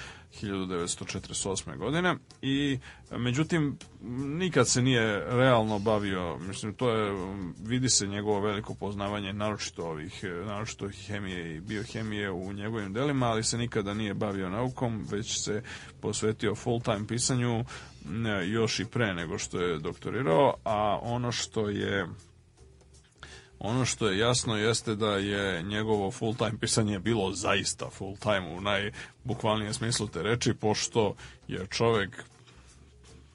1948. godine i međutim nikad se nije realno bavio, mislim to je, vidi se njegovo veliko poznavanje naročito ovih, e, naročito hemije i biohemije u njegovim delima, ali se nikada nije bavio naukom, već se posvetio full time pisanju još i pre nego što je doktorirao, a ono što je ono što je jasno jeste da je njegovo full time pisanje bilo zaista full time u najbukvalnijem smislu te reči, pošto je čovek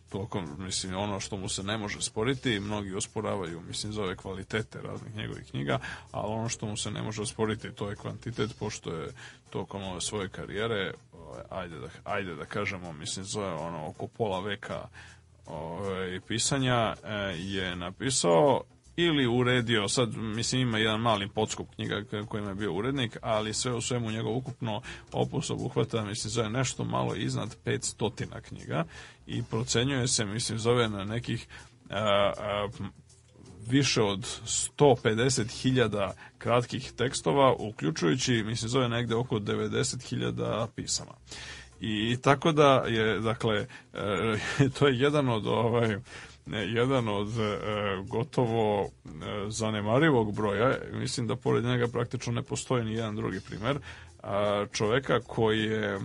tokom, mislim, ono što mu se ne može sporiti, mnogi osporavaju, mislim, zove kvalitete raznih njegovih knjiga, ali ono što mu se ne može osporiti to je kvantitet, pošto je tokom ove svoje karijere ajde da, ajde da kažemo, mislim, zove ono, oko pola veka ove, pisanja e, je napisao ili uredio, sad mislim ima jedan mali podskup knjiga kojima je bio urednik, ali sve u svemu njegov ukupno opus obuhvata, mislim, zove nešto malo iznad 500 knjiga i procenjuje se, mislim, zove na nekih a, a, više od 150.000 kratkih tekstova, uključujući, mislim, zove negde oko 90.000 pisama. I tako da je, dakle, e, to je jedan od ovaj, jedan od e, gotovo e, zanemarivog broja, mislim da pored njega praktično ne postoji ni jedan drugi primer, a, čoveka koji je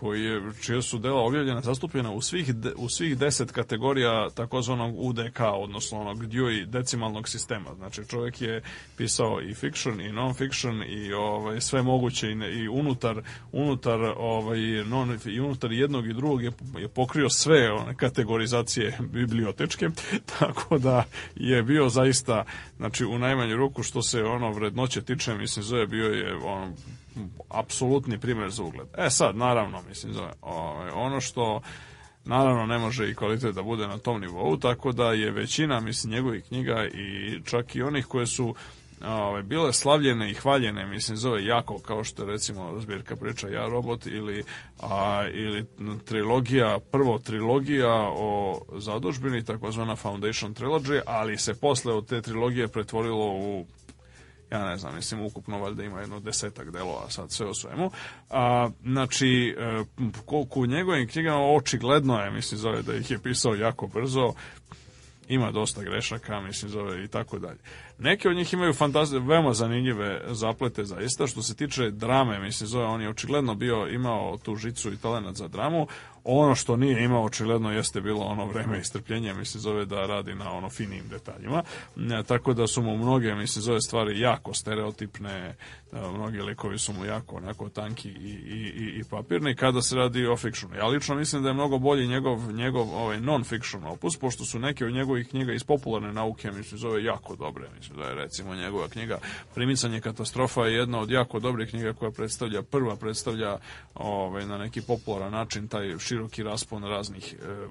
koji je, čije su dela objavljena zastupljena u svih, de, u svih deset kategorija takozvanog UDK, odnosno onog Dewey decimalnog sistema. Znači, čovjek je pisao i fiction, i non-fiction, i ovaj, sve moguće, i, i unutar, unutar, ovaj, non, i unutar jednog i drugog je, je pokrio sve one kategorizacije bibliotečke, tako da je bio zaista, znači, u najmanju ruku što se ono vrednoće tiče, mislim, zove bio je on apsolutni primer za ugled. E sad, naravno, mislim, zove, da, ovaj, za, ono što naravno ne može i kvalitet da bude na tom nivou, tako da je većina, mislim, njegovih knjiga i čak i onih koje su ove, ovaj, bile slavljene i hvaljene, mislim, zove jako, kao što recimo zbirka priča Ja robot ili, a, ili trilogija, prvo trilogija o zadužbini, takozvana Foundation Trilogy, ali se posle od te trilogije pretvorilo u ja ne znam, mislim, ukupno valjda ima jedno desetak delova, sad sve o svemu. A, znači, koliko e, u njegovim knjigama očigledno je, mislim, zove da ih je pisao jako brzo, ima dosta grešaka, mislim, zove i tako dalje. Neke od njih imaju fantazije, veoma zanimljive zaplete zaista. Što se tiče drame, mislim, zove, on je očigledno bio, imao tu žicu i talenat za dramu. Ono što nije imao očigledno jeste bilo ono vreme istrpljenja, mislim zove da radi na ono finim detaljima. E, tako da su mu mnoge, mislim zove stvari jako stereotipne, mnogi likovi su mu jako onako tanki i, i, i papirni kada se radi o fictionu. Ja lično mislim da je mnogo bolji njegov, njegov ovaj non-fiction opus, pošto su neke od njegovih knjiga iz popularne nauke, mislim, zove jako dobre. Mislim da je recimo njegova knjiga Primicanje katastrofa je jedna od jako dobrih knjiga koja predstavlja, prva predstavlja ovaj, na neki popularan način taj široki raspon raznih eh,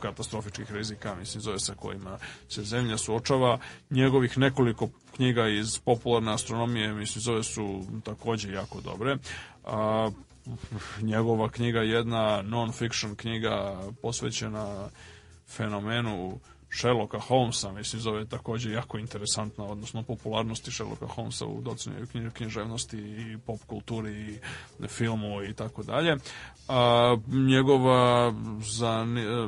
katastrofičkih rizika, mislim, zove sa kojima se zemlja suočava. Njegovih nekoliko knjiga iz popularne astronomije, mislim, zove su takođe jako dobre. A, njegova knjiga jedna non-fiction knjiga posvećena fenomenu Sherlocka Holmesa, mislim, zove takođe jako interesantna, odnosno popularnosti Sherlocka Holmesa u docenju književnosti i pop kulturi i filmu i tako dalje. A, njegova za,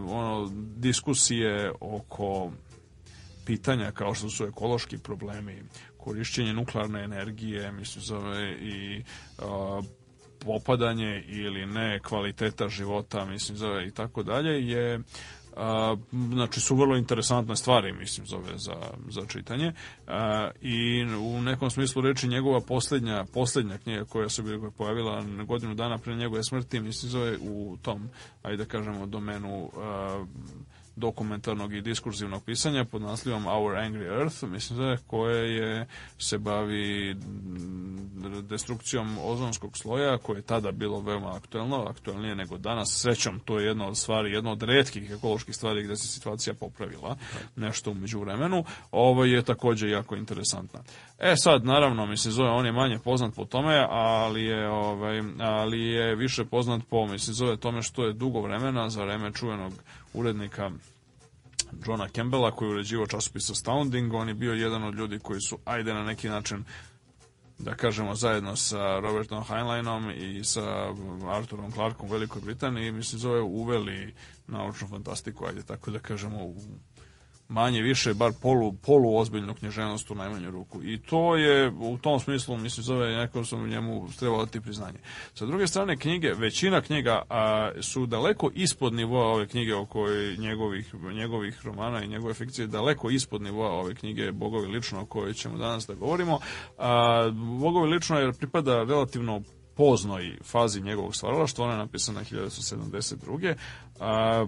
ono, diskusije oko pitanja kao što su ekološki problemi, korišćenje nuklearne energije, mislim zove i a, popadanje ili ne kvaliteta života, mislim zove i tako dalje je a, znači su vrlo interesantne stvari mislim zove za, za čitanje a, i u nekom smislu reči njegova poslednja poslednja knjiga koja se bila pojavila godinu dana pre njegove smrti mislim zove u tom ajde da kažemo domenu a, dokumentarnog i diskurzivnog pisanja pod naslivom Our Angry Earth, mislim da je, koje je, se bavi mm, destrukcijom ozonskog sloja, koje je tada bilo veoma aktuelno, aktuelnije nego danas. Srećom, to je jedna od stvari, jedna od redkih ekoloških stvari gdje se situacija popravila nešto umeđu vremenu. Ovo je takođe jako interesantna. E sad, naravno, mislim, zove, on je manje poznat po tome, ali je, ovaj, ali je više poznat po, mislim, zove tome što je dugo vremena za vreme čuvenog urednika Johna Campbella koji je uređivao časopis Astounding, on je bio jedan od ljudi koji su, ajde na neki način, da kažemo zajedno sa Robertom Heinleinom i sa Arturom Clarkom u Velikoj Britaniji, mislim, zove uveli naučnu fantastiku, ajde tako da kažemo, u manje više bar polu, polu ozbiljnu književnost u najmanju ruku. I to je u tom smislu, mislim, zove neko da sam njemu trebao dati priznanje. Sa druge strane, knjige, većina knjiga a, su daleko ispod nivoa ove knjige o kojoj njegovih, njegovih romana i njegove fikcije, daleko ispod nivoa ove knjige Bogovi lično o kojoj ćemo danas da govorimo. A, Bogovi lično jer pripada relativno poznoj fazi njegovog stvaralaštva, ona je napisana 1972. A,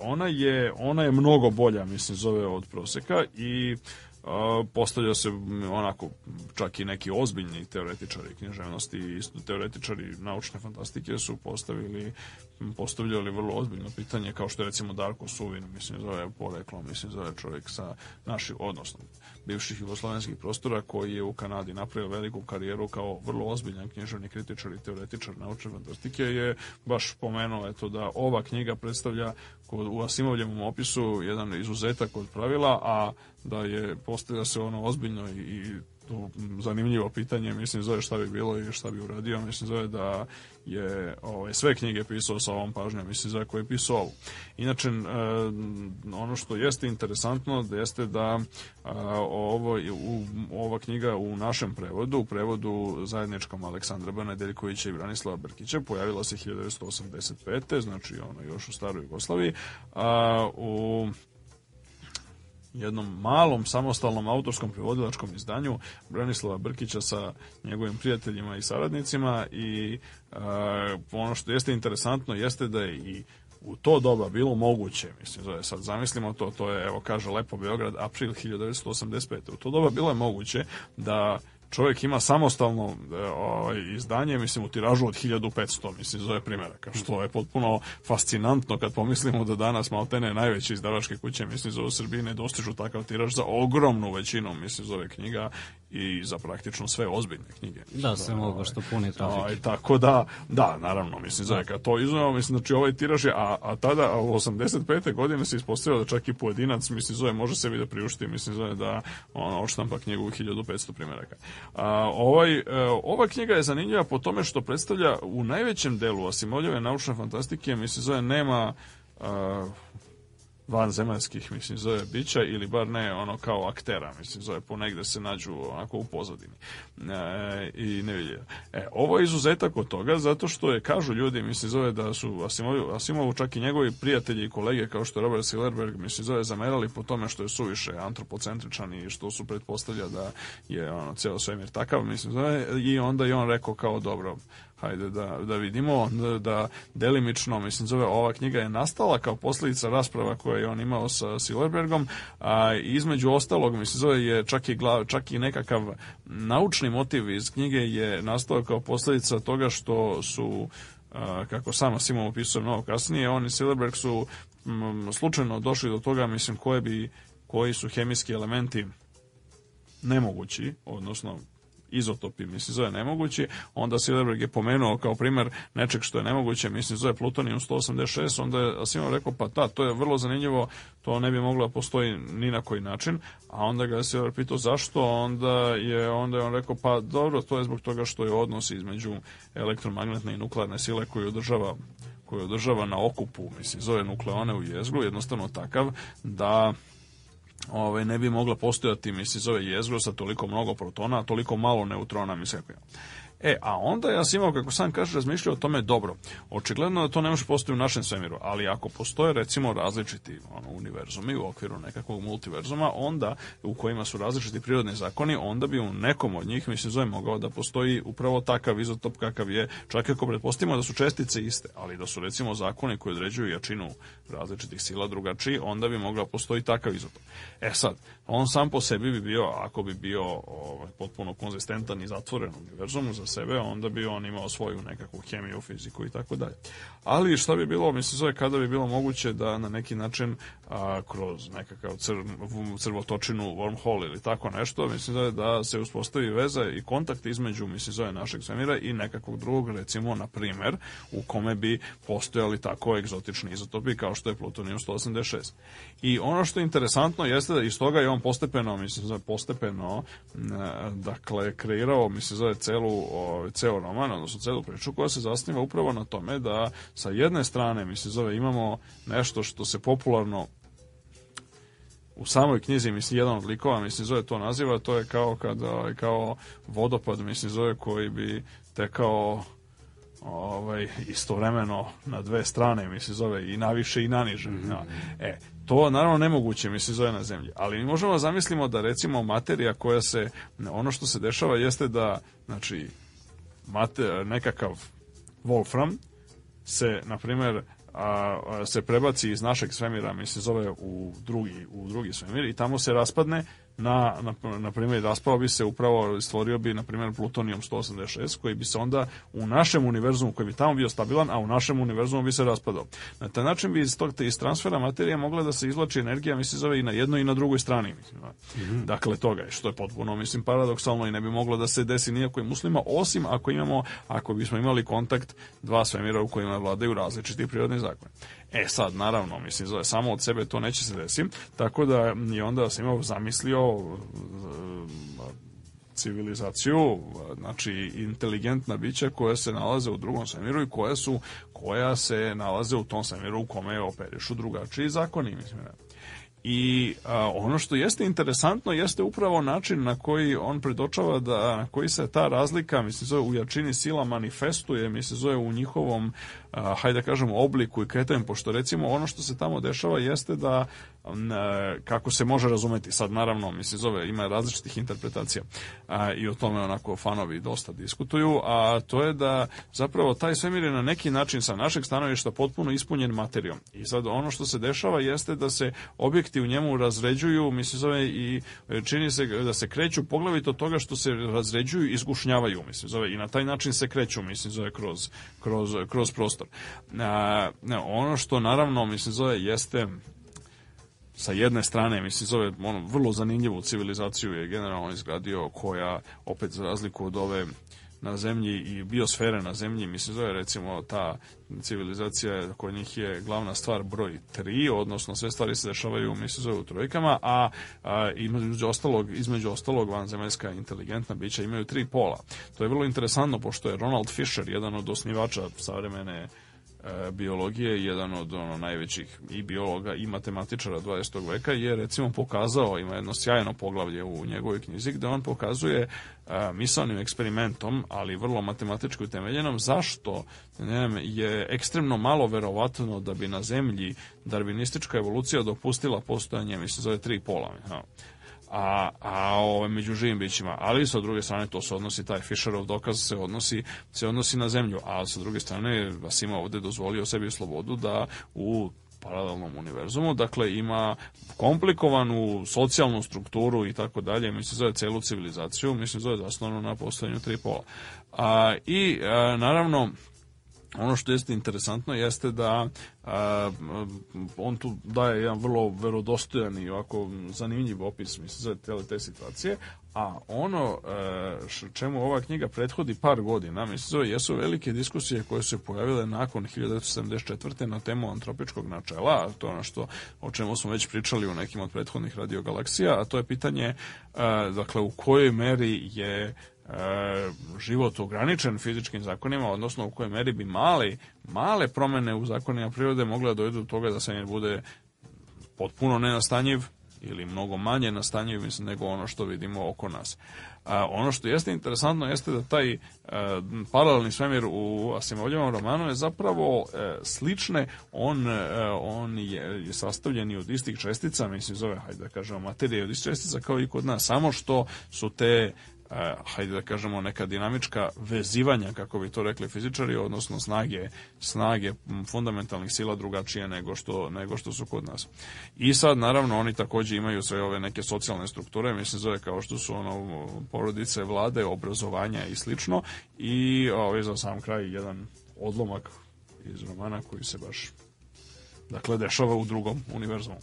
ona je, ona je mnogo bolja, mislim, zove od proseka i postavlja se onako čak i neki ozbiljni teoretičari književnosti i teoretičari naučne fantastike su postavili postavljali vrlo ozbiljno pitanje kao što je recimo Darko Suvin mislim zove poreklo mislim zove čovjek sa naših odnosno bivših jugoslovenskih prostora koji je u Kanadi napravio veliku karijeru kao vrlo ozbiljan književni kritičar i teoretičar naučne fantastike je baš pomenuo eto da ova knjiga predstavlja kod, u Asimovljevom opisu jedan izuzetak od pravila, a da je postavlja se ono ozbiljno i zanimljivo pitanje, mislim zove šta bi bilo i šta bi uradio, mislim zove da je ove, ovaj, sve knjige pisao sa ovom pažnjom, mislim zove koji je pisao ovu. Inače, e, ono što jeste interesantno jeste da ovo, u, ova knjiga u našem prevodu, u prevodu zajedničkom Aleksandra Bana Deljkovića i Branislava Brkića, pojavila se 1985. znači ono još u staroj Jugoslaviji, a u jednom malom samostalnom autorskom prevodilačkom izdanju Branislava Brkića sa njegovim prijateljima i saradnicima i e, ono što jeste interesantno jeste da je i u to doba bilo moguće, mislim, zove, sad zamislimo to, to je, evo kaže Lepo Beograd, april 1985. U to doba bilo je moguće da čovjek ima samostalno e, ovaj, izdanje, mislim, u tiražu od 1500, mislim, zove primjeraka, što je potpuno fascinantno kad pomislimo da danas maltene najveće izdavačke kuće, mislim, u Srbiji ne dostižu takav tiraž za ogromnu većinu, mislim, zove knjiga i za praktično sve ozbiljne knjige. Da, se mogu što puni da, trafik. Aj, tako da, da, naravno, mislim, za kad to izvemo, mislim, znači ovaj tiraž je, a, a tada, u 85. godine se ispostavio da čak i pojedinac, mislim, zove, može sebi da priušti, mislim, zove da ono, odštampa knjigu u 1500 primjeraka. A, ovaj, e, ova knjiga je zanimljiva po tome što predstavlja u najvećem delu, osim ovdje naučne fantastike, mislim, zove, nema... A, vanzemaljskih, mislim, zove bića ili bar ne ono kao aktera, mislim, zove ponegde se nađu onako u pozadini e, i ne vidje. E, ovo je izuzetak od toga zato što je, kažu ljudi, mislim, zove da su Asimovu, Asimovu čak i njegovi prijatelji i kolege kao što je Robert Silverberg, mislim, zove zamerali po tome što je suviše antropocentričan i što su pretpostavlja da je ono, ceo svemir takav, mislim, zove, i onda je on rekao kao dobro, hajde da, da vidimo, da, da delimično, mislim, zove, ova knjiga je nastala kao posljedica rasprava koje je on imao sa Silverbergom, a između ostalog, mislim, zove, je čak i, glav, čak i nekakav naučni motiv iz knjige je nastao kao posljedica toga što su kako sama Simon opisuje mnogo kasnije, on Silverberg su mm, slučajno došli do toga, mislim, koje bi, koji su hemijski elementi nemogući, odnosno izotopi, mislim, zove nemogući, onda Silverberg je pomenuo kao primer nečeg što je nemoguće, mislim, zove plutonijum 186, onda je Asimov rekao, pa ta, da, to je vrlo zanimljivo, to ne bi moglo da postoji ni na koji način, a onda ga je Silverberg pitao zašto, onda je, onda je on rekao, pa dobro, to je zbog toga što je odnos između elektromagnetne i nuklearne sile koju održava koju održava na okupu, mislim, zove nukleone u jezglu, jednostavno takav da ovaj, ne bi mogla postojati, mislim, zove jezgro sa toliko mnogo protona, a toliko malo neutrona, mislim, kako E, a onda ja sam imao, kako sam kaže, razmišljao o tome dobro. Očigledno da to ne može postoji u našem svemiru, ali ako postoje recimo različiti ono, univerzumi u okviru nekakvog multiverzuma, onda u kojima su različiti prirodni zakoni, onda bi u nekom od njih, mislim, zove mogao da postoji upravo takav izotop kakav je, čak ako pretpostavimo da su čestice iste, ali da su recimo zakoni koji određuju jačinu različitih sila drugačiji, onda bi mogla da postoji takav izotop. E sad, on sam po sebi bi bio, ako bi bio ovaj, potpuno konzistentan i zatvoren univerzum za sebe, onda bi on imao svoju nekakvu hemiju, fiziku i tako dalje. Ali šta bi bilo, mislim zove, kada bi bilo moguće da na neki način a, kroz nekakav cr, crvotočinu wormhole ili tako nešto, mislim zove, da se uspostavi veza i kontakt između, mislim zove, našeg svemira i nekakvog drugog, recimo, na primer, u kome bi postojali tako egzotični izotopi kao što je plutonijum 186. I ono što je interesantno jeste da iz toga je on postepeno, mislim zove, postepeno, dakle, kreirao, mislim zove, celu o, ceo roman, odnosno celu priču koja se zasniva upravo na tome da sa jedne strane, mi se zove, imamo nešto što se popularno u samoj knjizi, mislim, jedan od likova, mislim, zove to naziva, to je kao, kada, ovaj, kao vodopad, mislim, zove koji bi tekao ovaj, istovremeno na dve strane, mislim, zove i naviše i naniže. Mm -hmm. E, to naravno nemoguće, mislim, zove na zemlji. Ali mi možemo da zamislimo da, recimo, materija koja se, ono što se dešava jeste da, znači, mate, nekakav Wolfram se, na primjer, a, a, se prebaci iz našeg svemira, mislim, zove u drugi, u drugi svemir i tamo se raspadne na, na, na primjer, raspao bi se upravo, stvorio bi, na primjer, plutonijom 186, koji bi se onda u našem univerzumu, koji bi tamo bio stabilan, a u našem univerzumu bi se raspadao. Na taj način bi iz, tog, iz transfera materije mogla da se izvlači energija, mislim, zove i na jednoj i na drugoj strani. Mislim, mm. Dakle, toga je, što je potpuno, mislim, paradoksalno i ne bi moglo da se desi nijako muslima, osim ako imamo, ako bismo imali kontakt dva svemira u kojima vladaju različiti prirodni zakoni. E sad, naravno, mislim, zove, samo od sebe to neće se desiti, tako da i onda sam imao zamislio e, civilizaciju, znači inteligentna bića koja se nalaze u drugom samiru i koja su, koja se nalaze u tom samiru u kome operišu drugačiji zakoni, mislim, ne. I a, ono što jeste interesantno jeste upravo način na koji on predočava da na koji se ta razlika, mislim zove u jačini sila manifestuje, mislim zove u njihovom a, hajde da kažemo, obliku i kretanju, pošto recimo ono što se tamo dešava jeste da, a, e, kako se može razumeti, sad naravno, mislim, zove, ima različitih interpretacija a, i o tome onako fanovi dosta diskutuju, a to je da zapravo taj svemir je na neki način sa našeg stanovišta potpuno ispunjen materijom. I sad ono što se dešava jeste da se objekti u njemu razređuju, mislim, zove, i e, čini se da se kreću poglavito toga što se razređuju i izgušnjavaju, mislim, zove, i na taj način se kreću, mislim, zove, kroz, kroz, kroz prostor prostor. A, e, ono što naravno, mislim, zove, jeste sa jedne strane, mislim, zove ono, vrlo zanimljivu civilizaciju je generalno izgradio koja, opet za razliku od ove na zemlji i biosfere na zemlji, mislim zove recimo ta civilizacija kod njih je glavna stvar broj 3, odnosno sve stvari se dešavaju, mislim zove u trojkama, a, a između ostalog, između ostalog vanzemaljska inteligentna bića imaju tri pola. To je vrlo interesantno pošto je Ronald Fisher, jedan od osnivača savremene E, biologije jedan od ono, najvećih i biologa i matematičara 20. veka je recimo pokazao, ima jedno sjajno poglavlje u njegovoj knjizi gde on pokazuje a, e, misalnim eksperimentom, ali vrlo matematički utemeljenom, zašto ne znam, je ekstremno malo verovatno da bi na zemlji darvinistička evolucija dopustila postojanje, mislim, zove tri pola. Ja a, a ove, među živim bićima. Ali sa druge strane to se odnosi, taj Fisherov dokaz se odnosi, se odnosi na zemlju, a sa druge strane vas ima ovde dozvolio sebi slobodu da u paralelnom univerzumu, dakle ima komplikovanu socijalnu strukturu i tako dalje, mislim zove celu civilizaciju, mislim zove zasnovano na postojanju tri pola. A, I a, naravno, ono što jeste interesantno jeste da a, on tu daje jedan vrlo verodostojan i ovako zanimljiv opis mislim, za tele te situacije, a ono a, e, čemu ova knjiga prethodi par godina, mislim, jesu velike diskusije koje su se pojavile nakon 1974. na temu antropičkog načela, a to je ono što, o čemu smo već pričali u nekim od prethodnih radiogalaksija, a to je pitanje, a, e, dakle, u kojoj meri je život ograničen fizičkim zakonima, odnosno u kojoj meri bi mali, male promene u zakonima prirode mogle da dojdu do toga da Senjir bude potpuno nenastanjiv ili mnogo manje nastanjiv mislim, nego ono što vidimo oko nas. A, ono što jeste interesantno jeste da taj e, paralelni svemir u Asimovljevom romanu je zapravo e, slične, on, e, on je, je sastavljen i od istih čestica, mislim zove, hajde da kažemo, materije od istih čestica kao i kod nas, samo što su te eh, hajde da kažemo neka dinamička vezivanja kako bi to rekli fizičari odnosno snage snage fundamentalnih sila drugačije nego što nego što su kod nas. I sad naravno oni takođe imaju sve ove neke socijalne strukture, mislim zove kao što su ono porodice, vlade, obrazovanja i slično i ovaj za sam kraj jedan odlomak iz romana koji se baš dakle dešava u drugom univerzumu.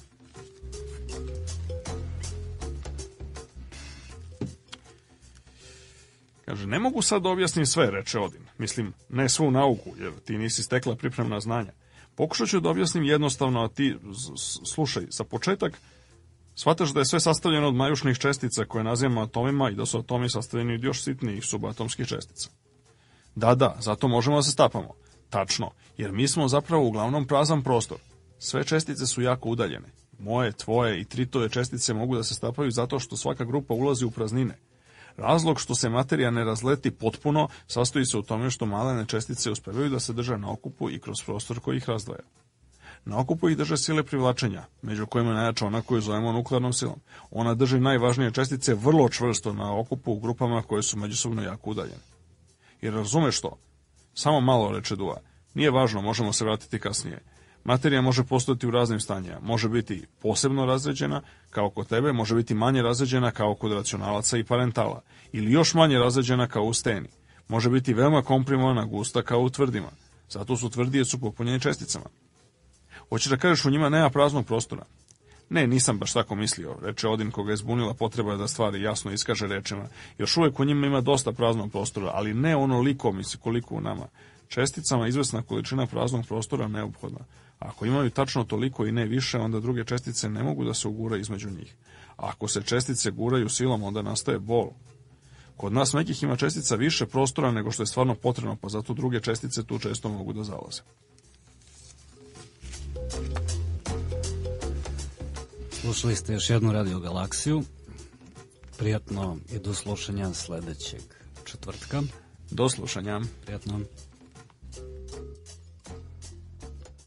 Kaže, ne mogu sad da objasnim sve, reče Odin. Mislim, ne svu nauku, jer ti nisi stekla pripremna znanja. Pokušat ću da objasnim jednostavno, a ti, slušaj, za početak, shvataš da je sve sastavljeno od majušnih čestica koje nazivamo atomima i da su atomi sastavljeni od još sitnijih subatomskih čestica. Da, da, zato možemo da se stapamo. Tačno, jer mi smo zapravo uglavnom prazan prostor. Sve čestice su jako udaljene. Moje, tvoje i tritove čestice mogu da se stapaju zato što svaka grupa ulazi u praznine. Razlog što se materija ne razleti potpuno sastoji se u tome što malene čestice uspevaju da se drže na okupu i kroz prostor koji ih razdvaja. Na okupu ih drže sile privlačenja, među kojima je najjača ona koju zovemo nuklearnom silom. Ona drži najvažnije čestice vrlo čvrsto na okupu u grupama koje su međusobno jako udaljene. Jer razumeš to? Samo malo reče Dua. Nije važno, možemo se vratiti kasnije. Materija može postati u raznim stanjima. Može biti posebno razređena, kao kod tebe, može biti manje razređena kao kod racionalaca i parentala, ili još manje razređena kao u steni. Može biti veoma komprimovana gusta kao u tvrdima. Zato su tvrdije su popunjene česticama. Hoćeš da kažeš u njima nema praznog prostora. Ne, nisam baš tako mislio, reče Odin koga je zbunila potreba da stvari jasno iskaže rečima. Još uvek u njima ima dosta praznog prostora, ali ne onoliko misli koliko u nama. Česticama izvesna količina praznog prostora neophodna. Ako imaju tačno toliko i ne više, onda druge čestice ne mogu da se ugura između njih. ako se čestice guraju silom, onda nastaje bol. Kod nas nekih ima čestica više prostora nego što je stvarno potrebno, pa zato druge čestice tu često mogu da zalaze. Slušali ste još jednu Radio Galaksiju. Prijatno i do slušanja sledećeg četvrtka. Do slušanja. Prijatno.